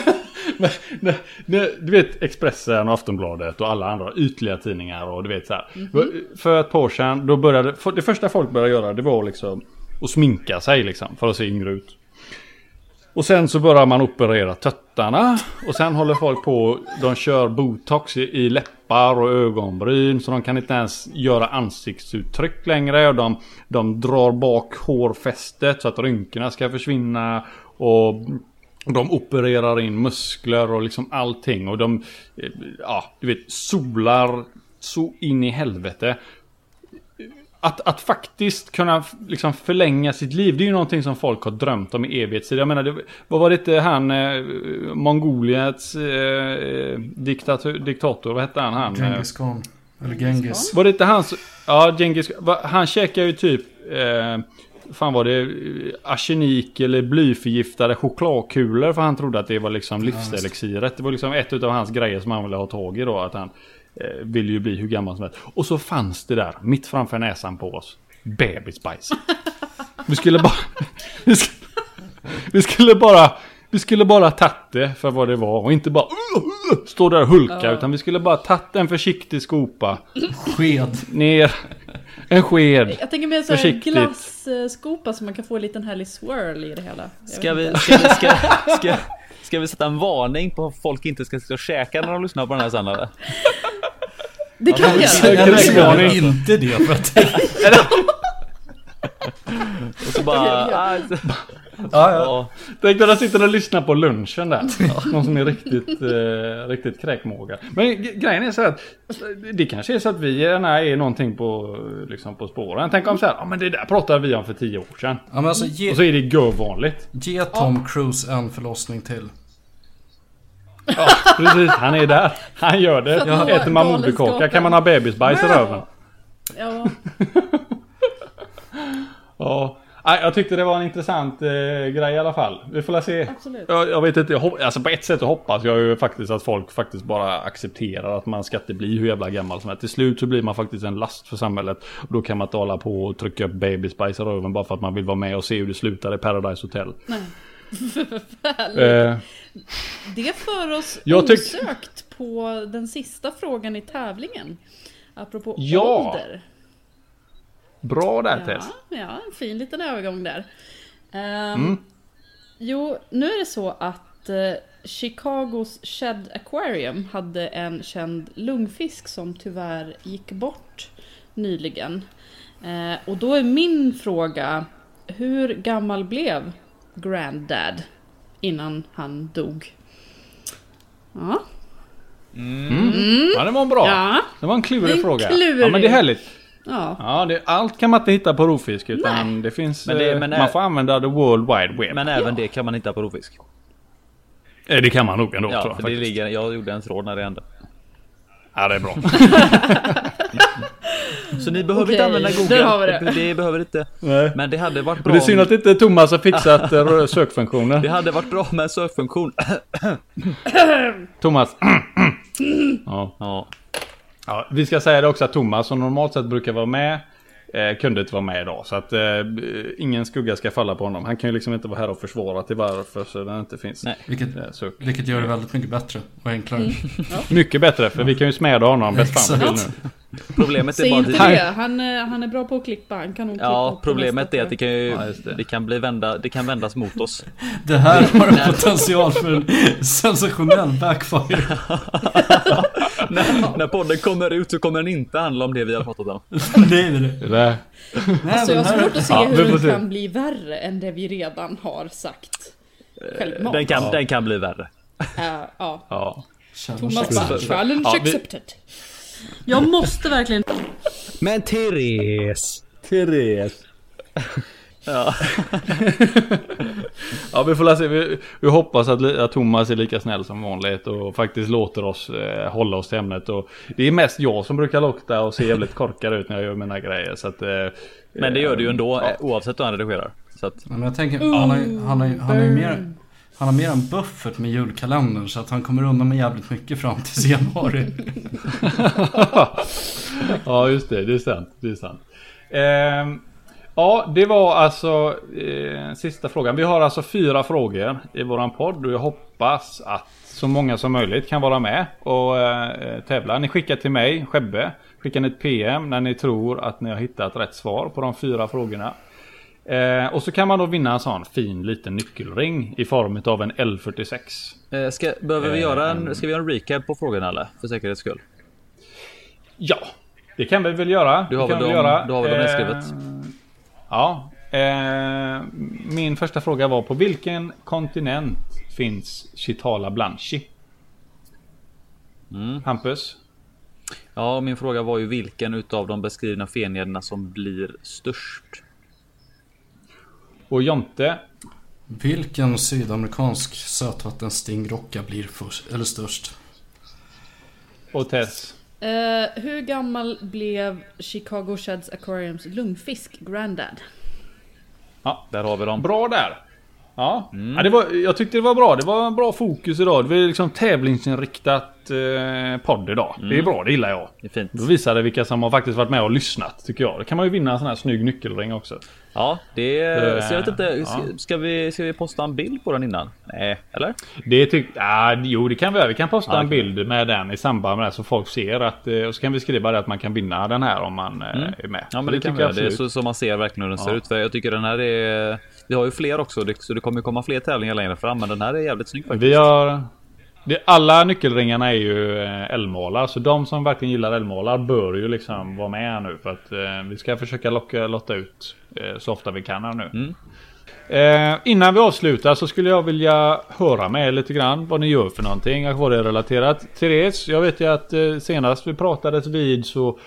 Nej, nej, du vet Expressen och Aftonbladet och alla andra ytliga tidningar och du vet så här. Mhm. För ett par år sedan, då började... Det första folk började göra det var liksom att sminka sig liksom för att se yngre ut. Och sen så börjar man operera tuttarna. Och sen håller folk på. De kör botox i, i läppar och ögonbryn. Så de kan inte ens göra ansiktsuttryck längre. Och de, de drar bak hårfästet så att rynkorna ska försvinna. Och de opererar in muskler och liksom allting. Och de, eh, ja, du vet, solar så in i helvete. Att, att faktiskt kunna liksom förlänga sitt liv, det är ju någonting som folk har drömt om i evighetstid. Jag menar, det, vad var det inte han, eh, Mongoliets eh, diktator, diktator, vad hette han? han eh, Genghis khan. Eller Genghis. var det inte hans, ja Genghis, han käkade ju typ, eh, fan var det, arsenik eller blyförgiftade chokladkulor för han trodde att det var liksom livselixiret. Det var liksom ett av hans grejer som han ville ha tag i då, att han eh, ville ju bli hur gammal som helst. Och så fanns det där, mitt framför näsan på oss, bebisbajs. Vi skulle bara, vi skulle, vi skulle bara, vi skulle bara tagit det för vad det var och inte bara uh, uh, stå där och hulka utan vi skulle bara tagit en försiktig skopa Sked. ner en sked. Jag tänker mer såhär Försiktigt. glasskopa så man kan få en liten härlig swirl i det hela. Jag Ska vi, ska, vi, ska, ska, ska vi sätta en varning på att folk inte ska sitta och käka när de lyssnar på den här sen eller? Det kan vi göra! det- Eller gör det- inte det för att... Och så bara... Ja. ah, ja, ja. Tänk när de sitter och lyssnar på lunchen där. Någon som är riktigt, eh, riktigt kräkmåga. Men grejen är så att det kanske är så att vi gärna är någonting på, liksom på spåren. Tänk om så här, ja men det där pratade vi om för tio år sedan. ja men alltså ge, Och så är det görvanligt. ge Tom Cruise en förlossning till. Ja, precis. Han är där. Han gör det. Ja. Äter man moderkaka kan man ha bebisbajs i röven. Ja, Ja. Jag tyckte det var en intressant eh, grej i alla fall. Vi får la se. absolut. Jag, jag vet inte, jag hop- alltså på ett sätt hoppas jag ju faktiskt att folk faktiskt bara accepterar att man ska inte bli hur jävla gammal som helst. Till slut så blir man faktiskt en last för samhället. Och då kan man inte hålla på och trycka upp babyspice i röven bara för att man vill vara med och se hur det slutar i Paradise Hotel. Nej. Eh, Det för oss Jag tyck- osökt på den sista frågan i tävlingen. Apropå Ja. ålder. bra där Ja, Tess. ja, en fin liten övergång där. Ehm, Mm. Jo, nu är det så att eh, Chicagos Shed Aquarium hade en känd lungfisk som tyvärr gick bort nyligen. Eh, och då är min fråga, hur gammal blev Granddad innan han dog? Ja, Ja, det var bra. ja, Det var en klurig En fråga. klurig. Ja, men det är härligt. ja. Ja, det, allt kan man inte hitta på rovfisk utan det finns... Men det- eh, men man är- får använda the world wide web. Men även det kan man hitta på rovfisk. Eh, det kan man nog ändå tror Ja, jag för det ligger, jag gjorde en tråd när det hände. Ja, det är bra. Så ni behöver Okej, inte använda Google. där har vi det. det behöver inte. Nej. Men det hade varit bra. Men det är synd att inte Thomas har fixat eh, sökfunktionen. Det hade varit bra med en sökfunktion. Thomas. ja. Ja. ja. Vi ska säga det också att Thomas som normalt sett brukar vara med. Eh, kunde inte vara med idag. Så att eh, ingen skugga ska falla på honom. Han kan ju liksom inte vara här och försvara till varför så den inte finns. Nej. Vilket, Eh, sök. vilket gör det väldigt mycket bättre och enklare. Mycket bättre för vi kan ju smäda honom bäst fan vi vill Exakt. nu. Problemet är bara inte att det, han, eh, han är bra på att klippa. Han kan nog klippa Ja, problemet är att det kan ju, Ja, det. det. kan bli vända, det kan vändas mot oss. Det här har en potential för en sensationell backfire. när, när podden kommer ut så kommer den inte handla om det vi har pratat om. Nej, nej, nej. Det Alltså jag har svårt att se Ja, hur den se. kan bli värre än det vi redan har sagt. Självmant. Den kan, den kan bli värre. Eh, ja. Ja. Thomas bara, challenge Ja, vi- accepted. Jag måste verkligen... Men Therese. Therese. Ja. Ja vi får se. Vi, vi hoppas att, att Thomas är lika snäll som vanligt och faktiskt låter oss eh, hålla oss till ämnet. Och det är mest jag som brukar lukta och se jävligt korkad ut när jag gör mina grejer. Så att, eh, Men det gör du ju ändå Ja. eh, oavsett hur han redigerar. Så att, Ja, men jag tänker, han har, ju- han har, ju- han har ju mer... Han har mer en buffert med julkalendern så att han kommer undan med jävligt mycket fram till januari. ja just det, det är sant. Det är sant. Eh, ja det var alltså eh, sista frågan. Vi har alltså fyra frågor i våran podd och jag hoppas att så många som möjligt kan vara med och eh, tävla. Ni skickar till mig, Skebbe. Skickar ni ett PM när ni tror att ni har hittat rätt svar på de fyra frågorna. Eh, och så kan man då vinna en sån fin liten nyckelring i form av en L46. Eh, ska, behöver vi göra en, ska vi göra en recap på frågan eller? För säkerhets skull. Ja, det kan vi väl göra. Du har väl dem- göra. du har väl dem Eh, nedskrivet? Ja. Eh, min första fråga var på vilken kontinent finns Chitala Blanchi? Mm. Hampus? Ja, min fråga var ju vilken utav de beskrivna fenederna som blir störst? Och Jonte? Vilken sydamerikansk sötvattenstingrocka blir först, eller störst? Och Tess? Eh, hur gammal blev Chicago Sheds Aquariums lungfisk Grandad? Ja, Där har vi dem. bra där. Ja, Mm. ja det var, jag tyckte det var bra. Det var en bra fokus idag. Det var liksom tävlingsinriktat eh, podd idag. Det är bra, det gillar jag. Det är fint. Då visar det vilka som har faktiskt varit med och lyssnat tycker jag. Då kan man ju vinna en sån här snygg nyckelring också. Ja, det är... Eh, Så jag vet inte, ska, ja. ska, vi, ska vi posta en bild på den innan? Nej, eller? Det tycker ja, Jo det kan vi göra. Vi kan posta Ja, en bild med den i samband med det så folk ser att... eh, Och så kan vi skriva det att man kan vinna den här om man eh, Mm. är med. Ja, men det, kan tycker vi göra. Det är så, så man ser verkligen hur den ser ut. För jag tycker den här är... Vi har ju fler också, så det kommer komma fler tävlingar längre fram. Men den här är jävligt snygg faktiskt. Vi har... Det, alla nyckelringarna är ju eh, älgmålar så de som verkligen gillar älgmålar bör ju liksom vara med här nu för att eh, vi ska försöka locka, lotta ut eh, så ofta vi kan här nu. Mm. Eh, innan vi avslutar så skulle jag vilja höra med er lite grann vad ni gör för någonting och vad det är relaterat. Therese, jag vet ju att eh, senast vi pratades vid så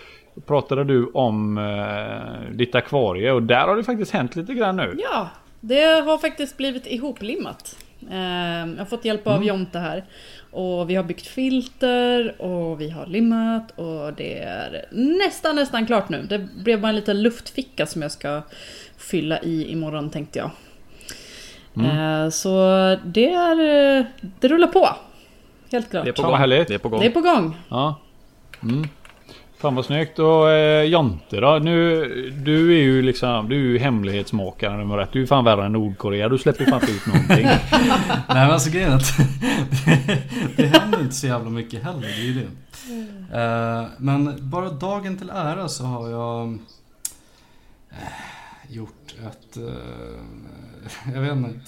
pratade du om eh, ditt akvarie och där har det faktiskt hänt lite grann nu. Ja, det har faktiskt blivit ihoplimmat. Eh, jag har fått hjälp av Jonte här. Och vi har byggt filter och vi har limmat och det är nästan nästan klart nu. Det blev bara en liten luftficka som jag ska fylla i imorgon tänkte jag. Eh, så det är... eh, Det rullar på. Helt klart. Det är på gång. Det är på gång. Det är på gång. Ja. Mm. Fan vad snyggt. Och eh, Jonte då? Nu, du är ju liksom, du är ju hemlighetsmakaren nummer ett. Du är ju fan värre än Nordkorea. Du släpper ju fan inte ut någonting. Nej men alltså grejen är att det, det händer inte så jävla mycket heller, det är ju det. Eh, men bara dagen till ära så har jag eh, gjort ett, eh, jag vet inte,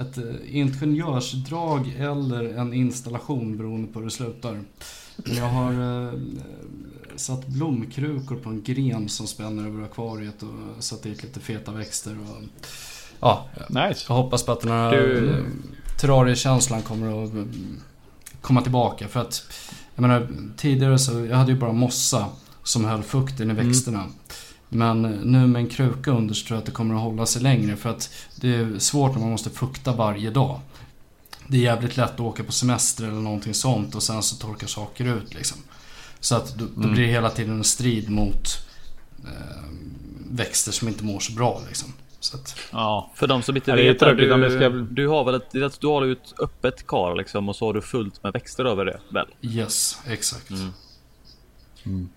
ett eh, ingenjörsdrag eller en installation beroende på hur det slutar. Men jag har eh, satt blomkrukor på en gren som spänner över akvariet och satt dit lite feta växter och ja, nice. jag hoppas på att den här Du- terrariekänslan kommer att mm, komma tillbaka. För att, jag menar, tidigare så, jag hade ju bara mossa som höll fukten i växterna. Men nu med en kruka under så tror jag att det kommer att hålla sig längre. För att det är svårt när man måste fukta varje dag. Det är jävligt lätt att åka på semester eller någonting sånt och sen så torkar saker ut liksom. Så att då, då blir det hela tiden en strid mot eh, växter som inte mår så bra liksom. Så att, Ja. För de som inte Ja, vet, tråkigt du, ska- du har väl ett, du har ett öppet kar liksom och så har du fullt med växter över det väl? yes, exakt.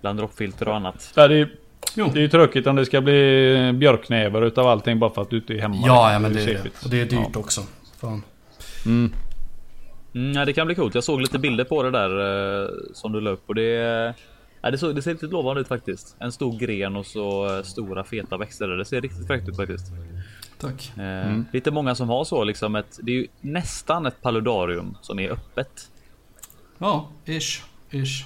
Bland droppfilter och annat. Ja, det, är, Jo. det är ju tråkigt om det ska bli björknäver utav allting bara för att du inte är hemma. Ja, ja men det är det. Och det är dyrt också. Fan. Mm. Mm, ja, det kan bli coolt. Jag såg lite bilder på det där eh, som du la upp och det, ja, det, såg, det ser riktigt lovande ut faktiskt. En stor gren och så eh, stora feta växter. där. Det ser riktigt fräckt ut faktiskt. Tack. Eh, Lite många som har så liksom ett. Det är ju nästan ett paludarium som är öppet. Ja, ish. Ish.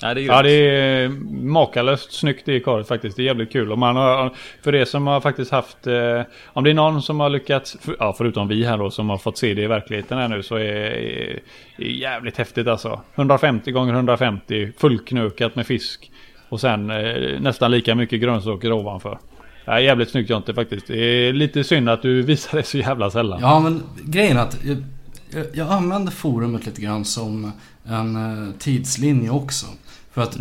Ja, det är Ja det är makalöst snyggt i karet faktiskt. Det är jävligt kul. Och man har, för det som har faktiskt haft... Eh, om det är någon som har lyckats, för, ja, förutom vi här då som har fått se det i verkligheten här nu så är är jävligt häftigt alltså. 150 gånger 150 fullknökat med fisk. Och sen eh, nästan lika mycket grönsaker ovanför. Det är jävligt snyggt Jonte faktiskt. Det är lite synd att du visar det så jävla sällan. Ja, men grejen är att jag, jag, jag använder forumet lite grann som en eh, tidslinje också. För att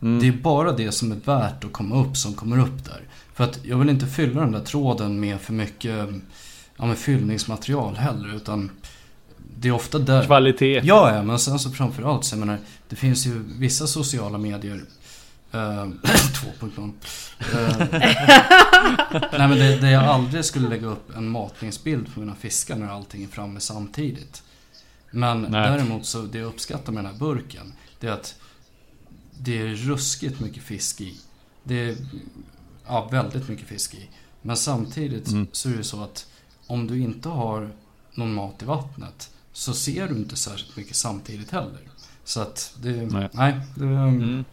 det är bara det som är värt att komma upp som kommer upp där. För att jag vill inte fylla den där tråden med för mycket ja, med fyllningsmaterial heller. Utan det är ofta där... Kvalitet. Ja, ja, men sen så framförallt så jag menar, det finns ju vissa sociala medier eh, 2.0 eh, Nej men det, det jag aldrig skulle lägga upp en matningsbild på mina fiskar när allting är framme samtidigt. Men Nej. däremot så det jag uppskattar med den här burken, det är att det är ruskigt mycket fisk i. Det är ja, väldigt mycket fisk i. Men samtidigt Mm. så är det så att om du inte har någon mat i vattnet så ser du inte särskilt mycket samtidigt heller. Så att det... Nej. Nej. det, Mm.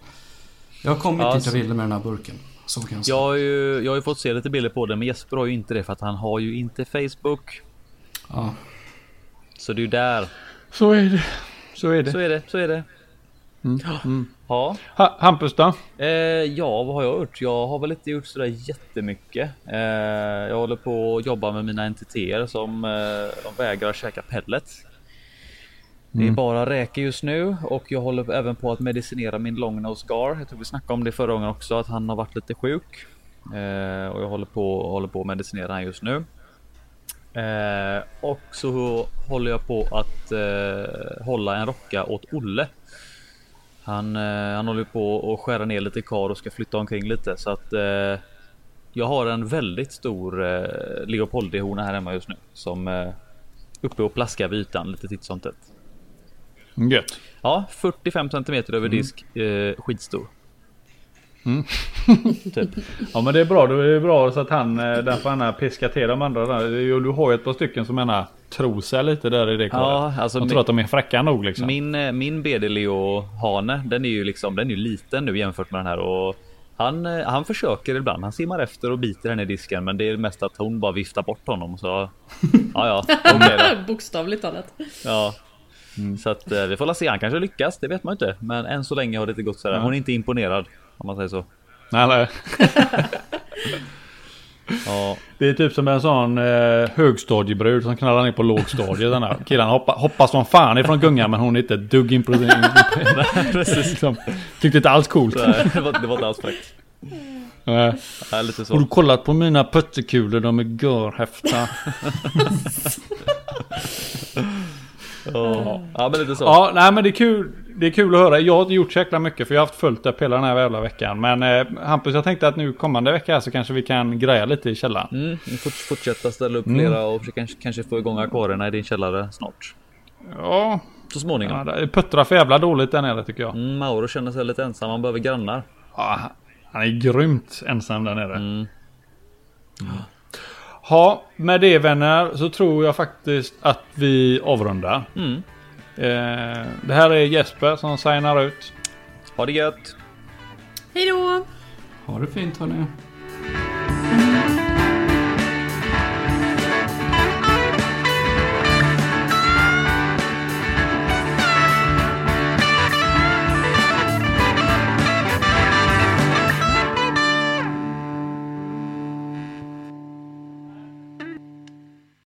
Jag har kommit Ja, dit jag ville med den här burken. Så kan jag säga. Jag har, ju, jag har ju fått se lite bilder på den men Jesper har ju inte det för att han har ju inte Facebook. Ja. Så det är ju där. Så är det. Så är det. Så är det, så är det. Mm. Mm. Ja, Ha, Hampus då? eh, ja vad har jag gjort? Jag har väl inte gjort sådär jättemycket. Eh, jag håller på att jobba med mina entiteter som eh, de vägrar käka pellets. Det är Mm. bara räkor just nu och jag håller även på att medicinera min long nose scar. Jag tror vi snackade om det förra gången också att han har varit lite sjuk. Eh, och jag håller på, håller på att medicinera han just nu. Eh, och så håller jag på att eh, hålla en rocka åt Olle. Han, eh, han håller på att skära ner lite kar och ska flytta omkring lite så att eh, jag har en väldigt stor eh, Leopoldihona här hemma just nu som eh, uppe och plaskar vid ytan lite titt som tätt. Gött. Ja, 45 centimeter över disk. Eh, skitstor. typ. Ja men det är bra. Det är bra så att han, eh, den får gärna piska till de andra där. Du har ju ett par stycken som gärna tror sig lite där i det karet. Ja, alltså de min- tror att de är fräcka nog liksom. Min, eh, min BD Leo Hane, den är ju liksom, den är ju liten nu jämfört med den här och han, eh, han försöker ibland. Han simmar efter och biter henne i disken, men det är mest att hon bara viftar bort honom. Så ja, ja. Bokstavligt talat. ja. Så att vi får la se. Han kanske lyckas, det vet man inte. Men än så länge har det inte gått sådär. Hon är inte imponerad om man säger så. Nej, nej. Ja, Det är typ som en sån eh, högstadiebrud som knallar ner på lågstadiet. Den här killen hoppa, hoppas som fan ifrån gungan men hon är inte ett dugg imponerad. liksom, tyckte inte alls coolt. Så, eh, det, var, det var inte alls fräckt. Nej. Ja, lite Har du så. kollat på mina puttekulor? De är görhäfta. Ja, ja men lite så. Ja, nej men det är kul. Det är kul att höra. Jag har gjort så jäkla mycket för jag har haft fullt upp hela den här jävla veckan. Men eh, Hampus, jag tänkte att nu kommande vecka här så kanske vi kan greja lite i källaren. Mm, vi får fortsätta ställa upp Mm. flera och försöka kanske, få igång akvarierna i din källare snart. Ja, Så småningom. ja det puttrar för jävla dåligt där nere tycker jag. Mm, Mauro känner sig lite ensam, han behöver grannar. Ja, han är grymt ensam där nere. Mm. Ja, med det vänner så tror jag faktiskt att vi avrundar. Mm. Eh, det här är Jesper som signar ut. Ha det gött! Hej då! Ha det fint hörni.